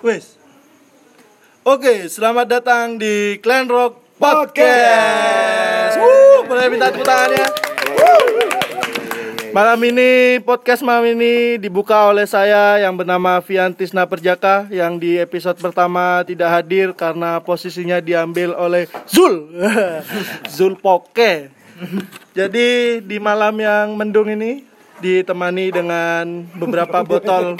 Wes. Oke, selamat datang di Clan Rock Podcast. Wuh, boleh minta tepuk tangannya. Malam ini podcast malam ini dibuka oleh saya yang bernama Viantisna Perjaka yang di episode pertama tidak hadir karena posisinya diambil oleh Zul. Zul Poke. Jadi di malam yang mendung ini ditemani dengan beberapa botol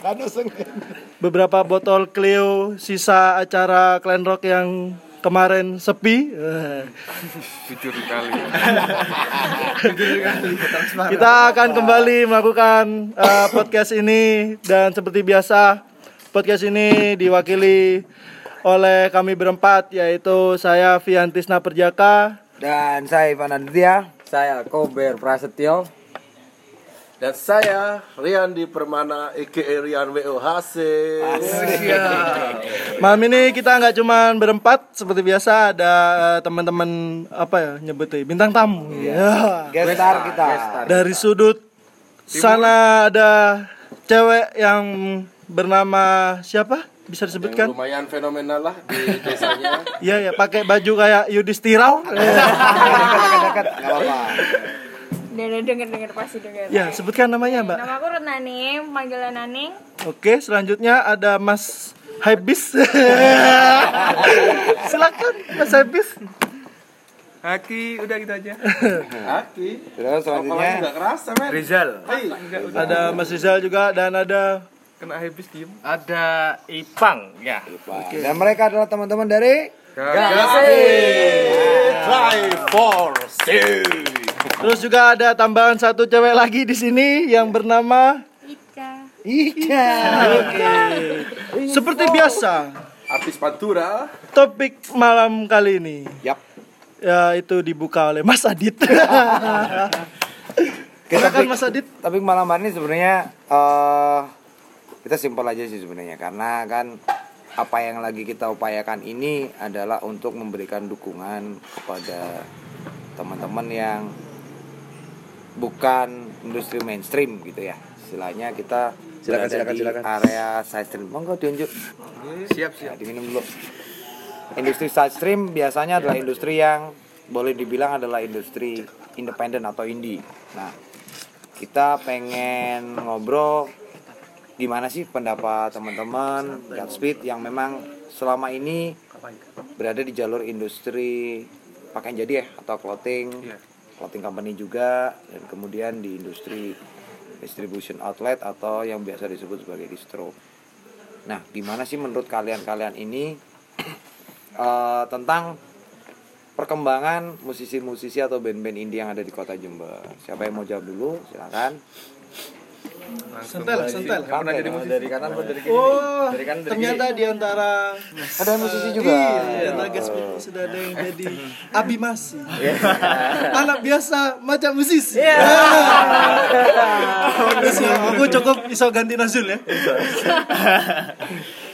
beberapa botol Clio sisa acara Clan Rock yang kemarin sepi. jujur kali Kita akan kembali melakukan uh, podcast ini dan seperti biasa podcast ini diwakili oleh kami berempat yaitu saya Viantisna Perjaka, Dan saya Ivan Aditya. Saya Kober Prasetyo dan saya Rian di Permana aka Rian WOHC Malam ini kita nggak cuma berempat seperti biasa ada uh, teman-teman apa ya nyebutnya bintang tamu. Ya. Gestar kita Dari sudut sana ada cewek yang bernama siapa? Bisa yang disebutkan? lumayan fenomenal lah di desanya Iya ya, pakai baju kayak Yudhistira. Dekat-dekat apa-apa Udah denger denger pasti denger. ya, sebutkan namanya, Mbak. Nama aku Retnaning, panggilan Naning. Oke, selanjutnya ada Mas Habis. Silakan, Mas Habis. Haki udah gitu aja. Aki Terus selanjutnya nggak kerasa men Rizal. Ada Mas Rizal juga dan ada Kena habis diem. Ada Ipang ya. Dan mereka adalah teman-teman dari Drive for terus juga ada tambahan satu cewek lagi di sini yang bernama Ica. Ika seperti biasa. artis Pantura Topik malam kali ini Yap ya itu dibuka oleh Mas Adit. Silakan Mas Adit. Tapi malam hari ini sebenarnya eh kita simpel aja sih sebenarnya karena kan apa yang lagi kita upayakan ini adalah untuk memberikan dukungan kepada teman-teman yang bukan industri mainstream gitu ya. Istilahnya kita Silakan, berada silakan, di silakan. area side stream. Monggo diunjuk. Siap Ya, diminum dulu. Industri side stream biasanya adalah industri yang boleh dibilang adalah industri independen atau indie. Nah, kita pengen ngobrol gimana sih pendapat teman-teman Godspeed yang memang selama ini berada di jalur industri pakaian jadi ya atau clothing, Iya. Clothing company juga dan kemudian di industri distribution outlet atau yang biasa disebut sebagai distro. Nah, gimana sih menurut kalian-kalian ini eh, tentang perkembangan musisi-musisi atau band-band indie yang ada di kota Jember? Siapa yang mau jawab dulu? Silakan. Santai lah. Kamu nanya di musisi. Dari kanan atau dari kiri? Oh, Dari kanan, dari ternyata di antara Ada musisi juga. Iya, di antara guest speaker sudah ada yang jadi abimasi. Anak biasa macam musisi. Terus ya, aku cukup bisa ganti Nazul ya.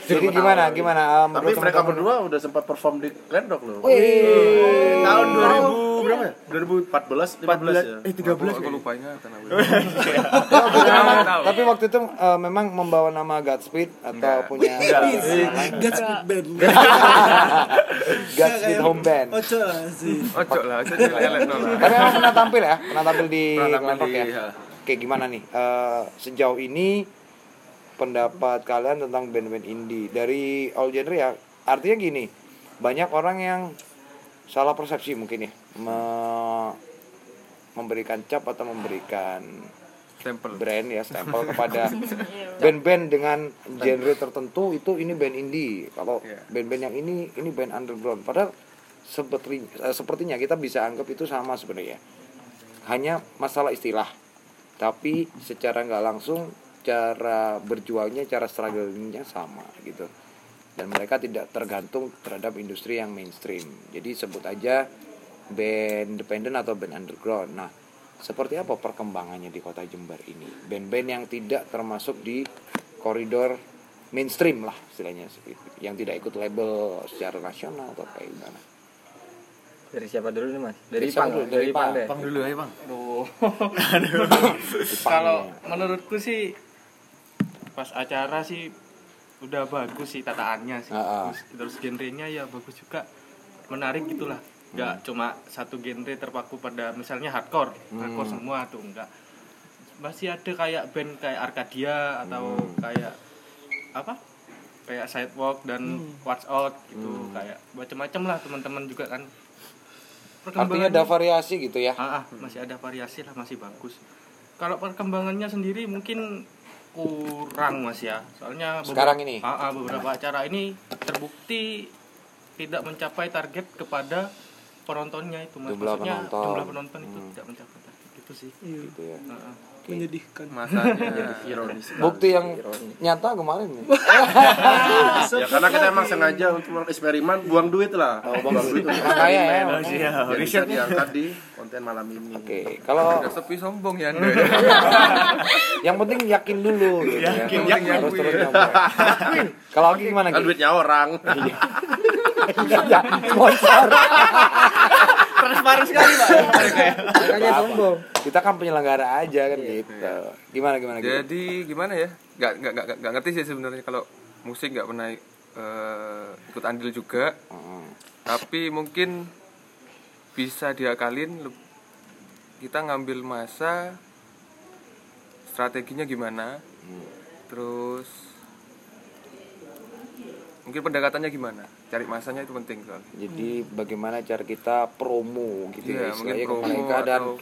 Jadi gimana? Gimana? eh, tapi menurut mereka teman-teman? berdua udah sempat perform di Glendok loh Wih. tahun 2000 berapa ya 2014 15 ya Eh 13 aku lupa ingatan aku. Tapi waktu itu eh, memang membawa nama Godspeed atau punya Godspeed Band. Godspeed Home Band. Ojo lah sih. Ojo lah, ojo lah ya lah. Tapi memang pernah tampil ya, pernah tampil di di- ya. ya. Oke, gimana nih? Eh, sejauh ini pendapat kalian tentang band-band indie. Dari all genre ya? Artinya gini, banyak orang yang salah persepsi mungkin ya, me- memberikan cap atau memberikan Stempel. brand ya stempel kepada band-band dengan genre tertentu itu ini band indie. Kalau Iya. band-band yang ini ini band underground. Padahal seperti eh, sepertinya kita bisa anggap itu sama sebenarnya. Hanya masalah istilah. Tapi secara nggak langsung cara berjuangnya cara strugglingnya sama gitu dan mereka tidak tergantung terhadap industri yang mainstream jadi sebut aja band independen atau band underground nah seperti apa perkembangannya di kota Jember ini band-band yang tidak termasuk di koridor mainstream lah istilahnya seperti itu. yang tidak ikut label secara nasional atau kayak gimana Dari siapa dulu nih mas? Dari Dari Pang, dulu? dari Dari Pang Pang. dulu ayo bang. Kalau menurutku sih pas acara sih udah bagus sih tataannya sih ah. bagus. terus genrenya ya bagus juga menarik gitulah nggak Hmm. cuma satu genre terpaku pada misalnya hardcore Hmm. hardcore semua tuh enggak masih ada kayak band kayak Arcadia atau Hmm. kayak apa kayak Sidewalk dan Watch Out gitu Hmm. kayak macam-macam lah teman-teman juga kan Artinya ada variasi gitu ya. Ah, ah, masih ada variasi lah masih bagus kalau perkembangannya sendiri mungkin kurang mas ya soalnya beberapa- Sekarang ini? Ah, ah, beberapa acara ini terbukti tidak mencapai target kepada penontonnya itu mas Jumlah maksudnya penonton. jumlah penonton itu Hmm. tidak mencapai itu sih Gitu ya. Ah, ah. Menyedihkan. Masanya Ironis. Bukti yang nyata kemarin nih. ya karena kita emang sengaja untuk eksperimen buang duit lah. Oh, buang duit Orang kaya ya. Jadi bisa diangkat di konten malam ini. Oke, kalau Udah sepi sombong ya yang penting yakin dulu gitu ya. Yakin, Yang penting harus terus nyoba. Kalau Aki gimana Kan duitnya orang. ya, sponsor. transparan sekali pak Makanya sombong. Kita kan penyelenggara aja kan gitu. Gimana gimana gitu? Jadi gimana ya? Gak, gak, gak, gak, gak ngerti sih sebenarnya kalau musik gak pernah eh, ikut andil juga. Tapi mungkin bisa diakalin kita ngambil masa strateginya gimana. Terus mungkin pendekatannya gimana? Cari masanya itu penting soalnya. Jadi bagaimana cara kita promo gitu Iya, ya mungkin istilahnya ke promo mereka dan atau-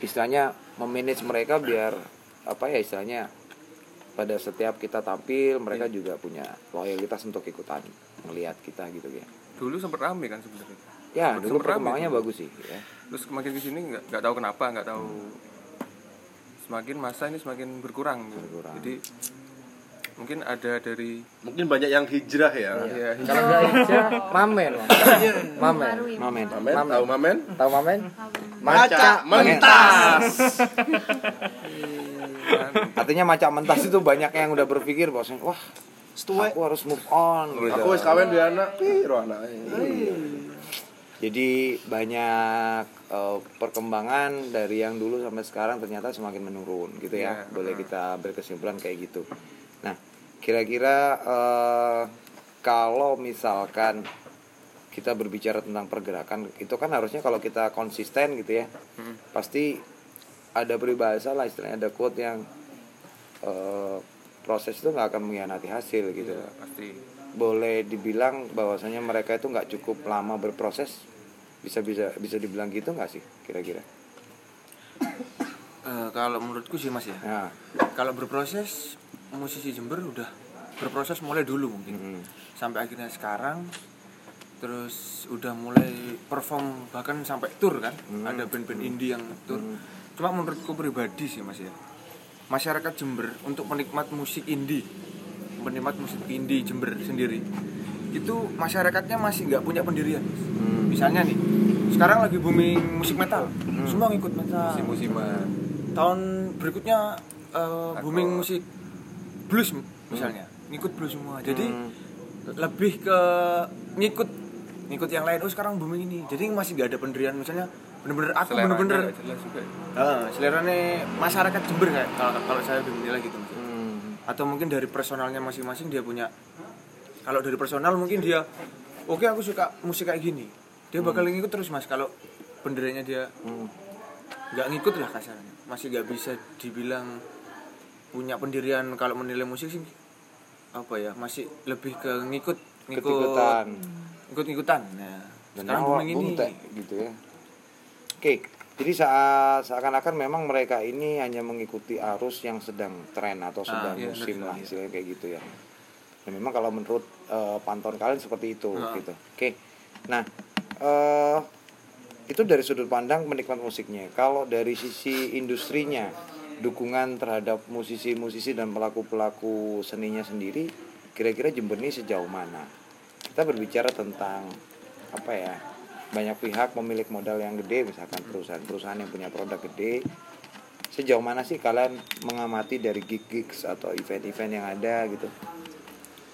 istilahnya memanage mereka biar apa ya istilahnya pada setiap kita tampil mereka juga punya loyalitas untuk ikutan melihat kita gitu ya. Dulu sempat rame kan sebenarnya. Ya, Sempet dulu rame perkembangannya dulu. bagus sih ya. terus semakin ke sini nggak nggak tahu kenapa nggak tahu semakin masa ini semakin berkurang, gitu. Berkurang. jadi mungkin ada dari Mungkin banyak yang hijrah ya. ya Kalau nggak hijrah, mamen. Mamen. Mamen. Mamen, tahu Mamen? Tahu mamen? Maca mentas. Artinya macam mentas itu banyak yang udah berpikir bahwasanya wah Setuai. aku harus move on gitu. Aku wis kawin dua anak, piro anaknya. Jadi banyak eh, perkembangan dari yang dulu sampai sekarang ternyata semakin menurun gitu ya. Iya. Boleh kita berkesimpulan kayak gitu. Kira-kira eh, kalau misalkan kita berbicara tentang pergerakan itu kan harusnya kalau kita konsisten gitu ya. Pasti ada peribahasa lah istilahnya ada quote yang eh, proses itu nggak akan mengkhianati hasil gitu. Ya, pasti. Boleh dibilang bahwasanya mereka itu nggak cukup lama berproses bisa bisa bisa dibilang gitu nggak sih kira-kira? Eh, kalau menurutku sih mas ya. Nah. Kalau berproses musisi Jember udah berproses mulai dulu mungkin. Mm, sampai akhirnya sekarang terus udah mulai perform bahkan sampai tour kan. Ada band-band indie yang tour. Cuma menurutku pribadi sih mas ya. Masyarakat Jember untuk penikmat musik indie penikmat musik indie Jember sendiri itu masyarakatnya masih nggak punya pendirian Mas. misalnya nih sekarang lagi booming musik metal. Semua ngikut metal. Musim-musiman. tahun berikutnya eh, booming musik blues misalnya. Ngikut blues semua. Jadi lebih ke ngikut. Ngikut yang lain. Oh sekarang booming ini. Jadi masih gak ada pendirian. Misalnya bener-bener aku bener-bener nggak. Ah, seleranya masyarakat Jember kayak kalau kalau saya lebih menilai gitu Mas. mm, atau mungkin dari personalnya masing-masing dia punya. Kalau dari personal mungkin dia oke aku suka musik kayak gini. Dia bakal ngikut terus mas kalau pendiriannya dia mm. nggak ngikut lah kasarnya. Masih nggak bisa dibilang punya pendirian kalau menilai musik sih apa ya masih lebih ke ngikut ngikut Ketikutan. ngikut ngikutan nah dan sekarang booming ini gitu ya oke jadi saat seakan-akan memang mereka ini hanya mengikuti arus yang sedang tren atau sedang iya, musim lah iya. istilahnya kayak gitu ya dan memang kalau menurut eh, pantauan kalian seperti itu Ah. gitu oke nah eh itu dari sudut pandang penikmat musiknya kalau dari sisi industrinya dukungan terhadap musisi-musisi dan pelaku-pelaku seninya sendiri kira-kira Jember ini sejauh mana? Kita berbicara tentang apa ya banyak pihak pemilik modal yang gede misalkan perusahaan-perusahaan yang punya produk gede. Sejauh mana sih kalian mengamati dari gig-gigs atau event-event yang ada gitu?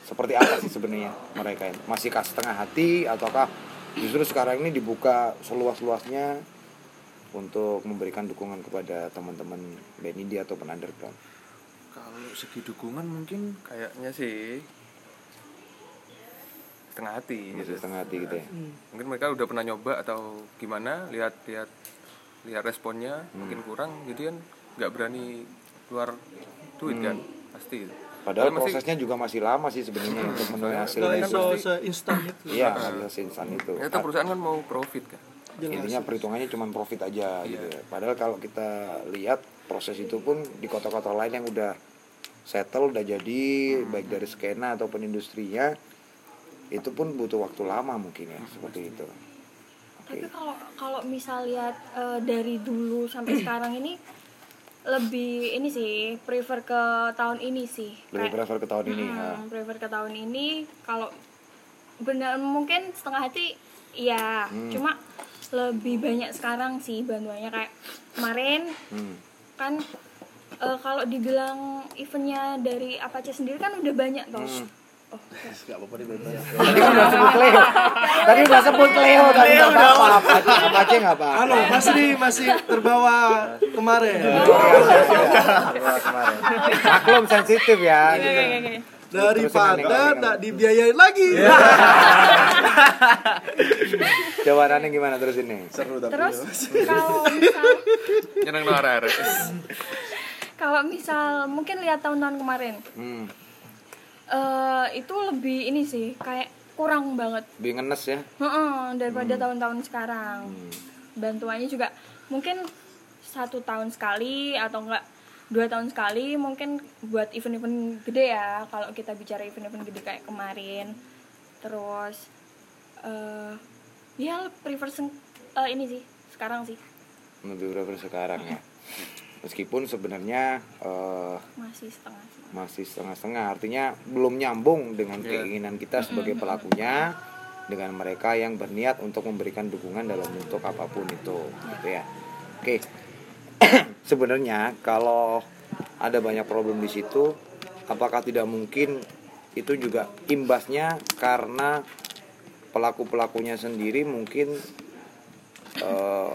Seperti apa sih sebenarnya mereka ini? Masih kah setengah hati ataukah justru sekarang ini dibuka seluas-luasnya untuk memberikan dukungan kepada teman-teman band indie ataupun underground? Kalau segi dukungan mungkin Kayaknya sih setengah hati masih gitu. setengah hati gitu ya? Mungkin mereka udah pernah nyoba atau gimana lihat lihat lihat responnya mungkin kurang jadi kan nggak berani keluar duit kan pasti. Padahal Tapi masih- prosesnya juga masih lama sih sebenarnya untuk menuai hasilnya itu. iso seinstan itu. iya bisa seinstan itu. Ternyata perusahaan kan mau profit kan intinya perhitungannya cuma profit aja gitu ya. Padahal kalau kita lihat proses itu pun di kota-kota lain yang udah settle udah jadi baik dari skena ataupun industrinya itu pun butuh waktu lama mungkin ya seperti itu. Tapi kalau kalau misal lihat eh, dari dulu sampai sekarang ini lebih ini sih prefer ke tahun ini sih. Lebih Kayak- prefer ke tahun ini ya. Hmm, prefer ke tahun ini kalau benar mungkin setengah hati ya Hmm. cuma lebih banyak sekarang sih bantuannya kayak kemarin Hmm. kan eh, kalau dibilang eventnya dari Apache sendiri kan udah banyak toh Hmm. oh, Gak apa-apa deh bebas. Tadi udah sebut Leo. Tadi udah sebut Leo tadi apa-apa. Apa apa aja nggak apa. Halo, masih di masih terbawa kemarin. Kemarin. Maklum sensitif ya. Oke, gitu. Daripada tak dibiayain lagi. Coba Nani gimana terus ini? Seru tapi. terus ya. kalau misal nyeneng no arek kalau misal mungkin lihat tahun-tahun kemarin Hmm. eh itu lebih ini sih kayak kurang banget Lebih ngenes ya. Heeh, daripada tahun-tahun sekarang Hmm. bantuannya juga mungkin satu tahun sekali atau enggak dua tahun sekali mungkin buat event-event gede ya. Kalau kita bicara event-event gede kayak kemarin terus eh ya prefer seng- eh, ini sih sekarang sih. Lebih prefer sekarang ya. Meskipun sebenarnya eh, masih setengah masih setengah-setengah. Artinya belum nyambung dengan keinginan kita sebagai pelakunya dengan mereka yang berniat untuk memberikan dukungan dalam bentuk apa pun itu gitu ya. Oke sebenarnya kalau ada banyak problem di situ apakah tidak mungkin itu juga imbasnya karena pelaku pelakunya sendiri mungkin eh,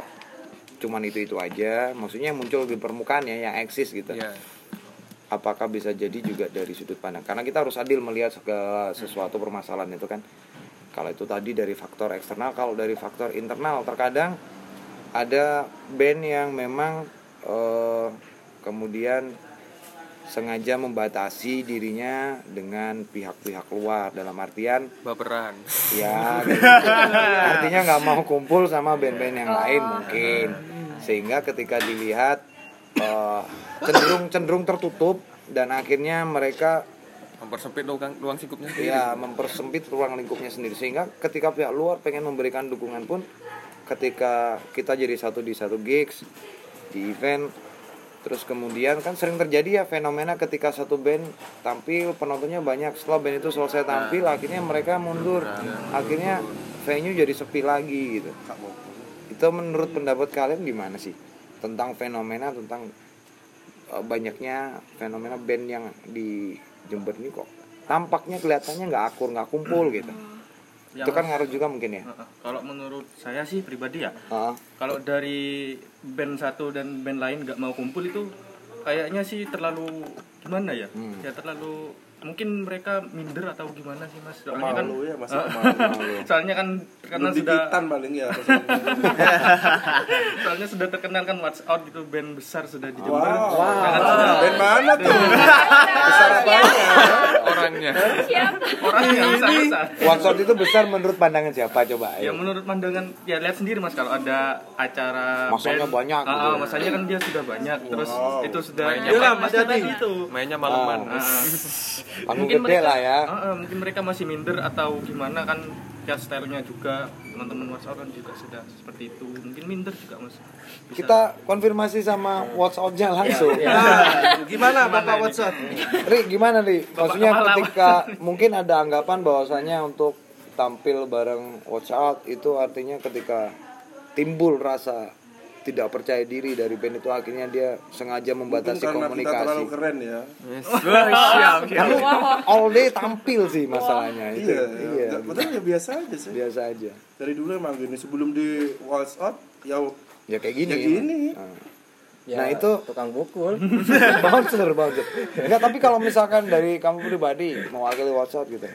cuman itu itu aja. Maksudnya muncul di permukaan ya yang eksis gitu. Ya apakah bisa jadi juga dari sudut pandang? Karena kita harus adil melihat segala sesuatu permasalahan itu kan. Kalau itu tadi dari faktor eksternal kalau dari faktor internal terkadang ada band yang memang eh, kemudian sengaja membatasi dirinya dengan pihak-pihak luar. Dalam artian baperan. ya gitu. artinya nggak mau kumpul sama band-band yang lain mungkin. Sehingga ketika dilihat eh, cenderung cenderung tertutup dan akhirnya mereka mempersempit ruang ruang sikupnya sendiri. Ya mempersempit ruang lingkupnya sendiri. Sehingga ketika pihak luar pengen memberikan dukungan pun ketika kita jadi satu di satu gigs di event. Terus kemudian kan sering terjadi ya fenomena ketika satu band tampil penontonnya banyak. Setelah band itu selesai tampil akhirnya mereka mundur. Akhirnya venue jadi sepi lagi gitu. Itu menurut pendapat kalian gimana sih? Tentang fenomena tentang eh, banyaknya fenomena band yang di Jember ini kok tampaknya kelihatannya nggak akur nggak kumpul gitu itu kan ngaruh juga mungkin ya kalau menurut saya sih pribadi ya Heeh. kalau dari band satu dan band lain nggak mau kumpul itu kayaknya sih terlalu gimana ya Hmm. ya terlalu mungkin mereka minder atau gimana sih mas soalnya kan Malu ya masih Eh, malu. soalnya kan karena Belum sudah paling ya. soalnya sudah terkenal kan Watch Out gitu band besar sudah di Jember Wow. Ya kan sudah Band mana tuh? Besar apanya? orangnya orang yang besar besar WhatsApp itu besar menurut pandangan siapa coba ya ayo. menurut pandangan ya lihat sendiri mas kalau ada acara Masanya band, banyak ah, gitu. ah, masanya kan dia sudah banyak terus itu sudah Mainnya ya, mas Hati-hati. tadi itu mainnya malaman Ah. panggung Mungkin gede mereka- lah ya Ah, ah, mungkin mereka masih minder atau gimana kan ya stylenya juga teman-teman WhatsApp kan juga sudah seperti itu mungkin minder juga mas Bisa. kita konfirmasi sama WhatsApp-nya langsung Nah, gimana Bapak? WhatsApp? Ri gimana nih maksudnya kepala. ketika mungkin ada anggapan bahwasanya untuk tampil bareng WhatsApp itu artinya ketika timbul rasa tidak percaya diri dari band itu akhirnya dia sengaja Mungkin membatasi karena kita terlalu komunikasi keren ya. Karena all day tampil sih masalahnya itu Iya, iya iya. Padahal ya biasa aja sih. biasa aja Dari dulu emang gini sebelum di WhatsApp ya ya kayak gini Ya gini. Nah. Ya, Nah, itu- tukang pukul. bouncer bouncer enggak tapi kalau misalkan dari kamu pribadi mewakili WhatsApp gitu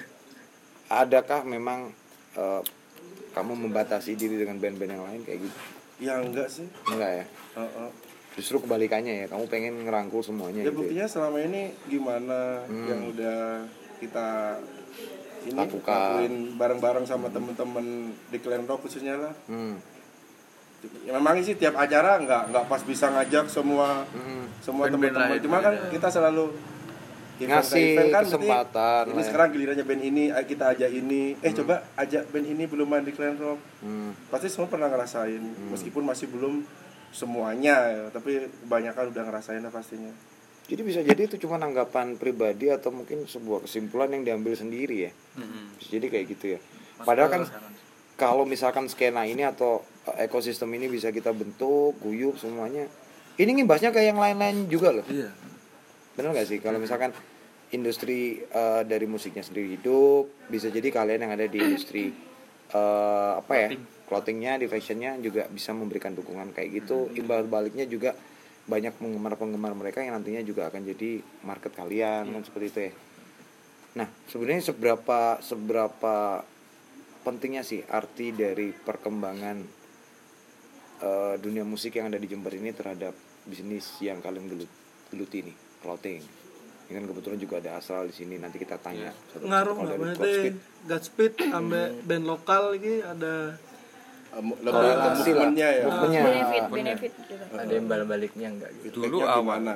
adakah memang eh, kamu membatasi diri dengan band-band yang lain kayak gitu ya enggak sih enggak ya Heeh. justru kebalikannya ya kamu pengen ngerangkul semuanya ya gitu ya? buktinya selama ini gimana Hmm. yang udah kita ini Lakukan. lakuin bareng-bareng sama temen-temen di Clan Rock khususnya lah Hmm. ya, memang sih tiap acara nggak nggak pas bisa ngajak semua Hmm. semua teman-teman cuma kan kita selalu event Ngasih event kan, kesempatan ini lah sekarang gilirannya band ini ayo kita ajak ini eh coba ajak band ini belum main di Clan Rock Hmm. pasti semua pernah ngerasain meskipun masih belum semuanya ya, tapi kebanyakan udah ngerasain lah pastinya Jadi bisa jadi itu cuma anggapan pribadi atau mungkin sebuah kesimpulan yang diambil sendiri ya. Bisa jadi kayak gitu ya. Padahal kan kalau misalkan skena ini atau eh, ekosistem ini bisa kita bentuk, guyup semuanya. Ini ngimbasnya ke yang lain-lain juga loh. Iya. Bener gak sih? Kalau misalkan industri eh, dari musiknya sendiri hidup, bisa jadi kalian yang ada di industri eh, apa ya? Clothingnya, di fashionnya juga bisa memberikan dukungan kayak gitu. Imbal baliknya juga banyak penggemar-penggemar mereka yang nantinya juga akan jadi market kalian kan seperti itu ya. Nah, sebenarnya seberapa seberapa pentingnya sih arti dari perkembangan eh, dunia musik yang ada di Jember ini terhadap bisnis yang kalian gelut, geluti nih, clothing. Ini kan kebetulan juga ada asal di sini nanti kita tanya. satu- ngaruh nggak berarti Godspeed. Sampai band lokal ini ada Em, lebih ke movementnya ya Movementnya. benefit benefit gitu ada imbal baliknya enggak gitu Dulu awal. gimana?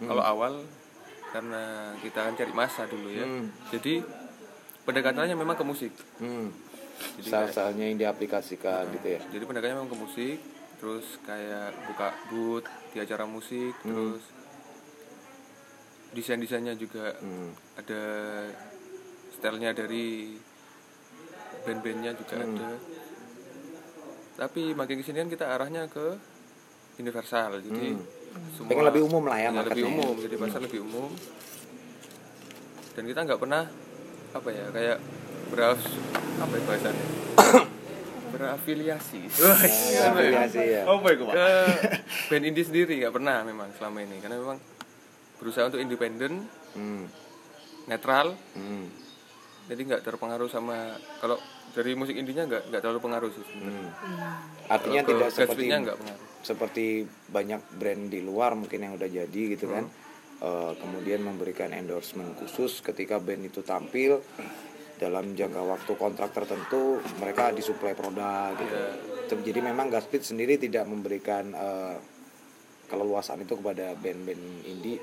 Kalau awal karena kita kan cari masa dulu ya. Hmm. Jadi pendekatannya memang ke musik. Hmm. Jadi Style-stylenya yang diaplikasikan gitu ya. Jadi pendekatannya memang ke musik, terus kayak buka booth di acara musik, terus desain-desainnya juga Hmm. ada stylenya dari band-bandnya juga Hmm. ada. Tapi makin ke sini kan kita arahnya ke universal, jadi semua Hmm. Pengen lebih umum lah ya Ya, lebih ya. umum, jadi pasar lebih umum. Dan kita nggak pernah apa ya kayak beraf apa ya bahasanya berafiliasi Nah, afiliasi ya. ke band indie sendiri nggak pernah memang selama ini karena memang berusaha untuk independen Hmm. netral Hmm. jadi nggak terpengaruh sama kalau dari musik indinya nggak nggak terlalu pengaruh sih sebenarnya. Artinya Kalau tidak seperti nggak pengaruh seperti banyak brand di luar mungkin yang udah jadi gitu kan. Hmm. Eh, kemudian memberikan endorsement khusus ketika band itu tampil dalam jangka waktu kontrak tertentu mereka disuplai produk gitu. Iya. Jadi memang Gaspit sendiri tidak memberikan eh, keleluasan itu kepada band-band indie.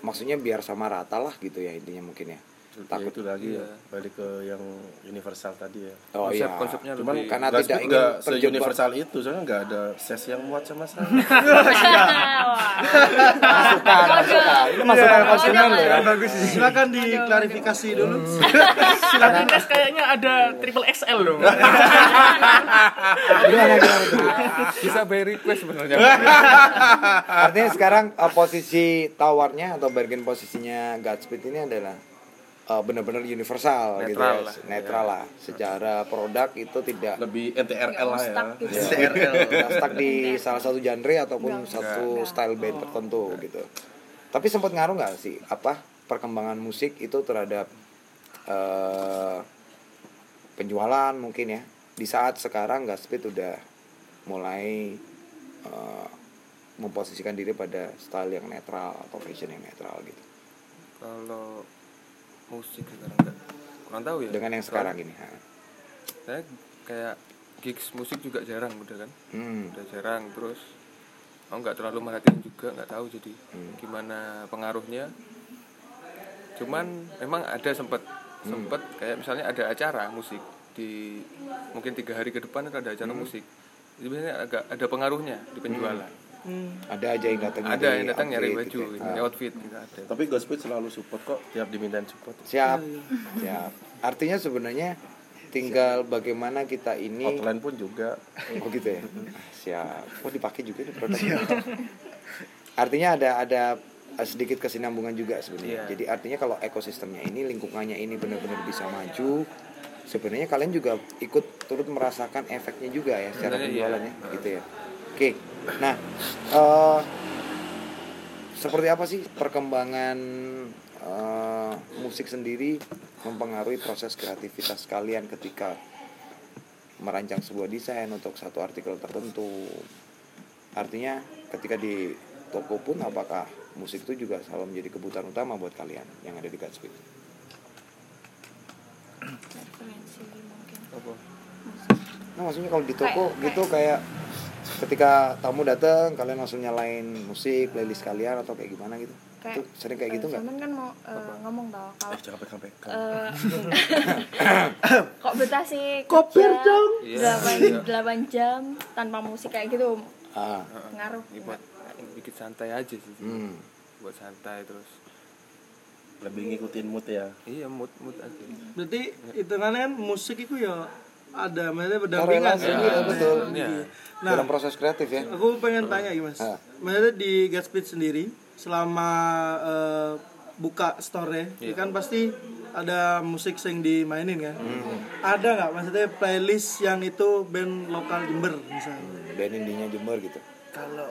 Maksudnya biar sama rata lah gitu ya intinya mungkin ya. Takut. Itu lagi Iya. ya balik ke yang universal tadi ya. Oh Konsep- iya. konsepnya cuman lebih karena Gatsby tidak ingin nggak terjebak. se-universal itu soalnya nggak ada ses yang muat sama saya masukan, masukan. Ini masukan konsumen loh ya. bagus silakan diklarifikasi dulu. Silakan. Tes kayaknya ada triple XL dong. Gimana bisa by request sebenarnya. Artinya sekarang uh, posisi tawarnya atau bargain posisinya Godspeed ini adalah uh, benar-benar universal gitu Netral ya. lah. netral lah. Secara produk itu tidak lebih NTRL lah ya stuck gitu. ya, tidak stuck di salah satu genre ataupun satu style band tertentu gitu. Tapi sempat ngaruh nggak sih apa perkembangan musik itu terhadap uh, penjualan mungkin ya di saat sekarang Godspeed udah mulai uh, memposisikan diri pada style yang netral atau fashion yang netral gitu kalau musik sekarang nggak kurang tahu ya dengan yang sekarang ini saya kayak gigs musik juga jarang udah kan hmm. udah jarang terus aku nggak terlalu merhatiin juga nggak tahu jadi Hmm. gimana pengaruhnya cuman memang ada sempet Hmm. sempet kayak misalnya ada acara musik di mungkin tiga hari ke depan itu ada acara Hmm. musik itu biasanya agak ada pengaruhnya di penjualan ada aja yang datang ada yang datang nyari outfit baju gitu ya. nyari Ah. outfit gitu ada. Tapi Godspeed selalu support kok tiap dimintain support. Siap siap. Artinya sebenarnya tinggal bagaimana kita ini outline pun juga. Oh gitu ya? Siap. Oh dipakai juga nih produknya artinya ada ada sedikit kesinambungan juga sebenarnya. Iya. jadi artinya kalau ekosistemnya ini lingkungannya ini benar-benar bisa maju sebenarnya kalian juga ikut turut merasakan efeknya juga ya secara iya. penjualannya gitu ya? Oke nah eh, seperti apa sih perkembangan eh, musik sendiri mempengaruhi proses kreativitas kalian ketika merancang sebuah desain untuk satu artikel tertentu? Artinya ketika di toko pun apakah musik itu juga selalu menjadi kebutuhan utama buat kalian yang ada di Godspeed referensi mungkin. Nah maksudnya kalau di toko Kayak- gitu kayak ketika tamu datang kalian langsung nyalain musik playlist kalian atau kayak gimana gitu? Kayak- Itu sering kayak gitu Eh, nggak? Salman kan mau eh, ngomong tau kalau jangan pegang-pegang eh, kok betah sih? Koper kerja dong. delapan Iya. delapan jam tanpa musik kayak gitu. Ah, ngaruh. Ini buat bikin santai aja sih. Hmm. buat santai terus. Lebih ngikutin mood ya. Iya mood mood aja. Berarti hitungannya kan musik itu ya ada maksudnya berdampingan Korelasi, kan? iya, betul. Iya. Nah, Dalam proses kreatif ya. aku pengen tanya gimana mas maksudnya di Gatspeed sendiri selama eh, buka store Iya. itu kan pasti ada musik yang dimainin kan Hmm. ada nggak maksudnya playlist yang itu band lokal Jember misalnya Band indinya Jember gitu. kalau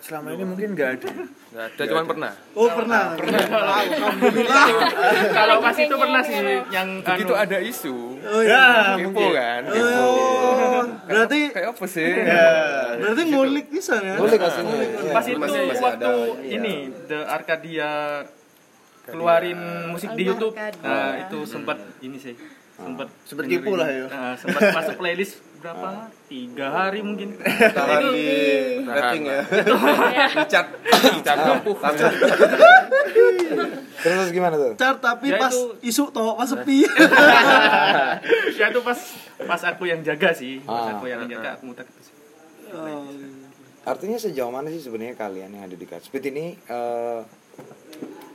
selama ini mungkin nggak ada. Nggak ada cuman pernah. Oh pernah. Pernah. Alhamdulillah Kalau pas itu pernah sih yang begitu anu, ada isu oh iya. kepo kan? Oh. Berarti kayak apa sih? Berarti ngulik bisa ya. Iya. pas itu waktu ada. Ini The Arcadia keluarin musik di YouTube. Nah, itu sempat ini sih. Sempat Sempet tipu lah ya. Nah, sempat masuk playlist berapa? Tiga hari mungkin. tahan di rating ya dicat Dicat kampuh. Terus gimana tuh? Car tapi Ya, pas itu- isu toh pas sepi ya itu pas pas aku yang jaga sih. Pas Ah. aku yang jaga aku muter itu sih. Oh, Artinya sejauh mana sih sebenarnya kalian yang ada di Godspeed ini eh,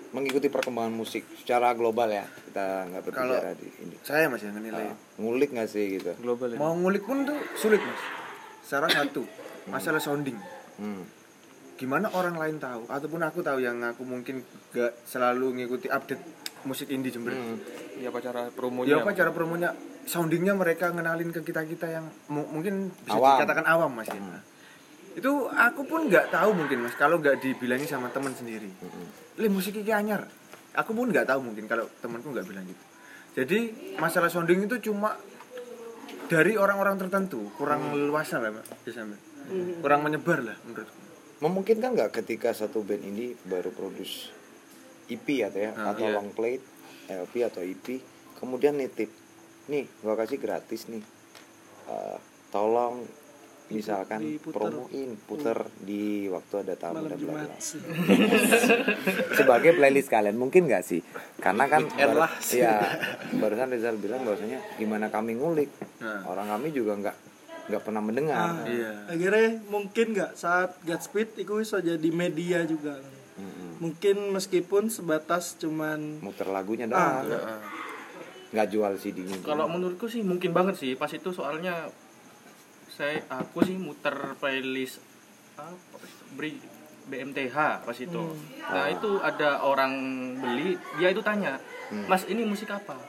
mengikuti perkembangan musik secara global ya? Kita nggak berbicara di ini. saya mas yang menilai Ah, ngulik nggak sih gitu? global mau ngulik pun tuh sulit mas. Salah satu masalah sounding. Hmm. gimana orang lain tahu? Ataupun aku tahu yang aku mungkin gak selalu ngikuti update musik indie Jember. Ya apa cara ya promonya apa cara promonya? Soundingnya mereka ngenalin ke kita kita yang mu- mungkin bisa Awam. dikatakan awam mas ya itu aku pun nggak tahu mungkin mas kalau nggak dibilangin sama teman sendiri. Le musik ini anyar. Aku pun nggak tahu mungkin kalau temanku nggak bilang gitu. Jadi masalah sounding itu cuma dari orang-orang tertentu. Kurang luas lah Mbak. kurang menyebar lah menurutku. Memungkinkan nggak ketika satu band ini baru produce EP atau ya Ah, atau iya. long play LP atau EP kemudian nitip. Nih gua kasih gratis nih. Eh, tolong misalkan Diputer. promoin puter di waktu ada tamu malam dan bla sebagai playlist kalian mungkin nggak sih? Karena kan lah. ya barusan Rizal bilang bahwasanya gimana kami ngulik. Nah. orang kami juga nggak nggak pernah mendengar. Ah, Iya. akhirnya mungkin nggak saat Godspeed itu bisa jadi media juga. Mm-mm. mungkin meskipun sebatas cuman muter lagunya Ah, dah nggak jual CD-nya Kalau menurutku sih mungkin banget sih. Pas itu soalnya saya aku sih muter playlist apa beri BMTH pas itu. Nah itu ada orang beli dia itu tanya, Mas ini musik apa?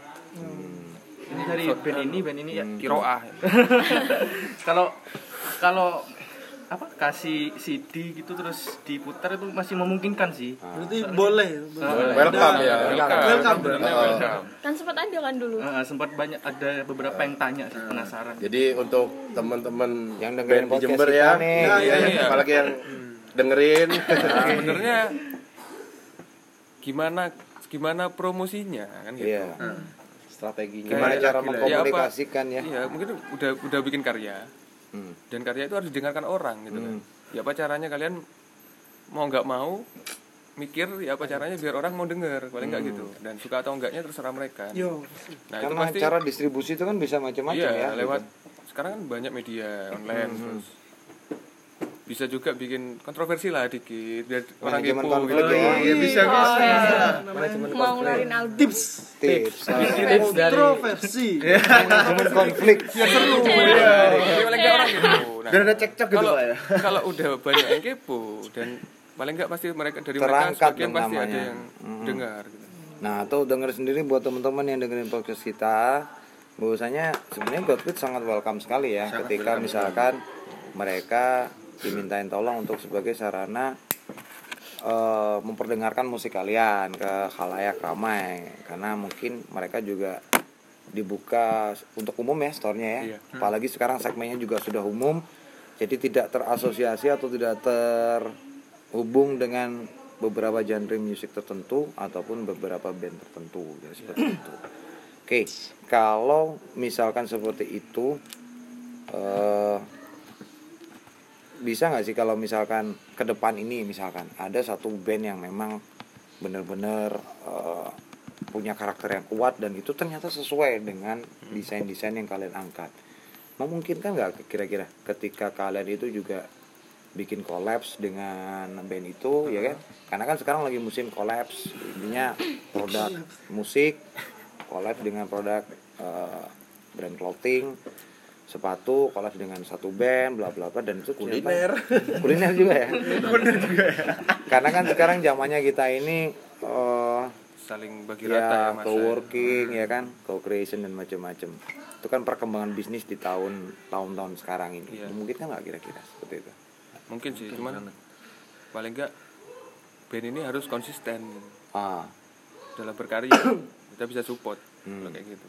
Ini dari band ini band ini ya. kiroah. Kalau kalau apa? Kasih CD gitu terus diputar itu masih memungkinkan sih. berarti boleh welcome ya. welcome. welcome kan sempat ada kan dulu? Eh, sempat banyak ada beberapa yang tanya sih penasaran. jadi untuk teman-teman Yang dengerin di podcast Jember ya. nih. Iya, Iya, iya. apalagi yang dengerin. Nah, sebenarnya gimana gimana promosinya kan gitu. Iya. strateginya. Gimana cara mengkomunikasikan ya? iya mungkin udah udah bikin karya Hmm. dan karya itu harus didengarkan orang gitu kan ya apa caranya kalian mau nggak mau mikir ya apa caranya biar orang mau denger paling nggak gitu dan suka atau enggaknya terserah mereka yo nah itu Karena pasti cara distribusi itu kan bisa macam-macam iya ya. lewat gitu. sekarang kan banyak media online terus bisa juga bikin kontroversi lah dikit biar orang kepo konflik gitu. ya. Iya, bisa Oh, mau ngeluarin album. Tips. Tips. kontroversi. Manajemen konflik. Iya, Jadi paling nggak orang gitu. Nah, dan ada cekcok gitu kalau pak ya. kalau udah banyak yang kepo dan paling nggak pasti mereka dari mereka sebagian pasti ada yang Mm. dengar gitu. Nah, tuh denger sendiri buat teman-teman yang dengerin podcast kita, bahwasanya sebenarnya Godfit sangat welcome sekali ya ketika misalkan mereka dimintain tolong untuk sebagai sarana eh, memperdengarkan musik kalian ke khalayak ramai karena mungkin mereka juga dibuka untuk umum ya store-nya ya. Iya. Apalagi sekarang segmennya juga sudah umum. Jadi tidak terasosiasi atau tidak terhubung dengan beberapa genre musik tertentu ataupun beberapa band tertentu ya seperti itu. Oke, kalau misalkan seperti itu eh bisa nggak sih kalau misalkan ke depan ini misalkan ada satu band yang memang bener-bener eh, punya karakter yang kuat dan itu ternyata sesuai dengan desain-desain yang kalian angkat. Memungkinkan nggak kira-kira ketika kalian itu juga bikin kolaps dengan band itu ya kan? Karena kan sekarang lagi musim kolaps intinya produk musik kolaps dengan produk eh, brand clothing sepatu kolaps dengan satu band bla bla bla dan itu kuliner. Kuliner juga ya? Kuliner juga ya. Karena kan sekarang zamannya kita ini eh, saling bagi rata ya ya. masa co-working ya kan? Co-creation dan macam-macam itu kan perkembangan bisnis di tahun tahun-tahun sekarang ini. Iya. mungkin kan nggak kira-kira seperti itu? Mungkin sih cuman paling enggak band ini harus konsisten. Ah. Dalam berkarya kita bisa support Hmm. kayak gitu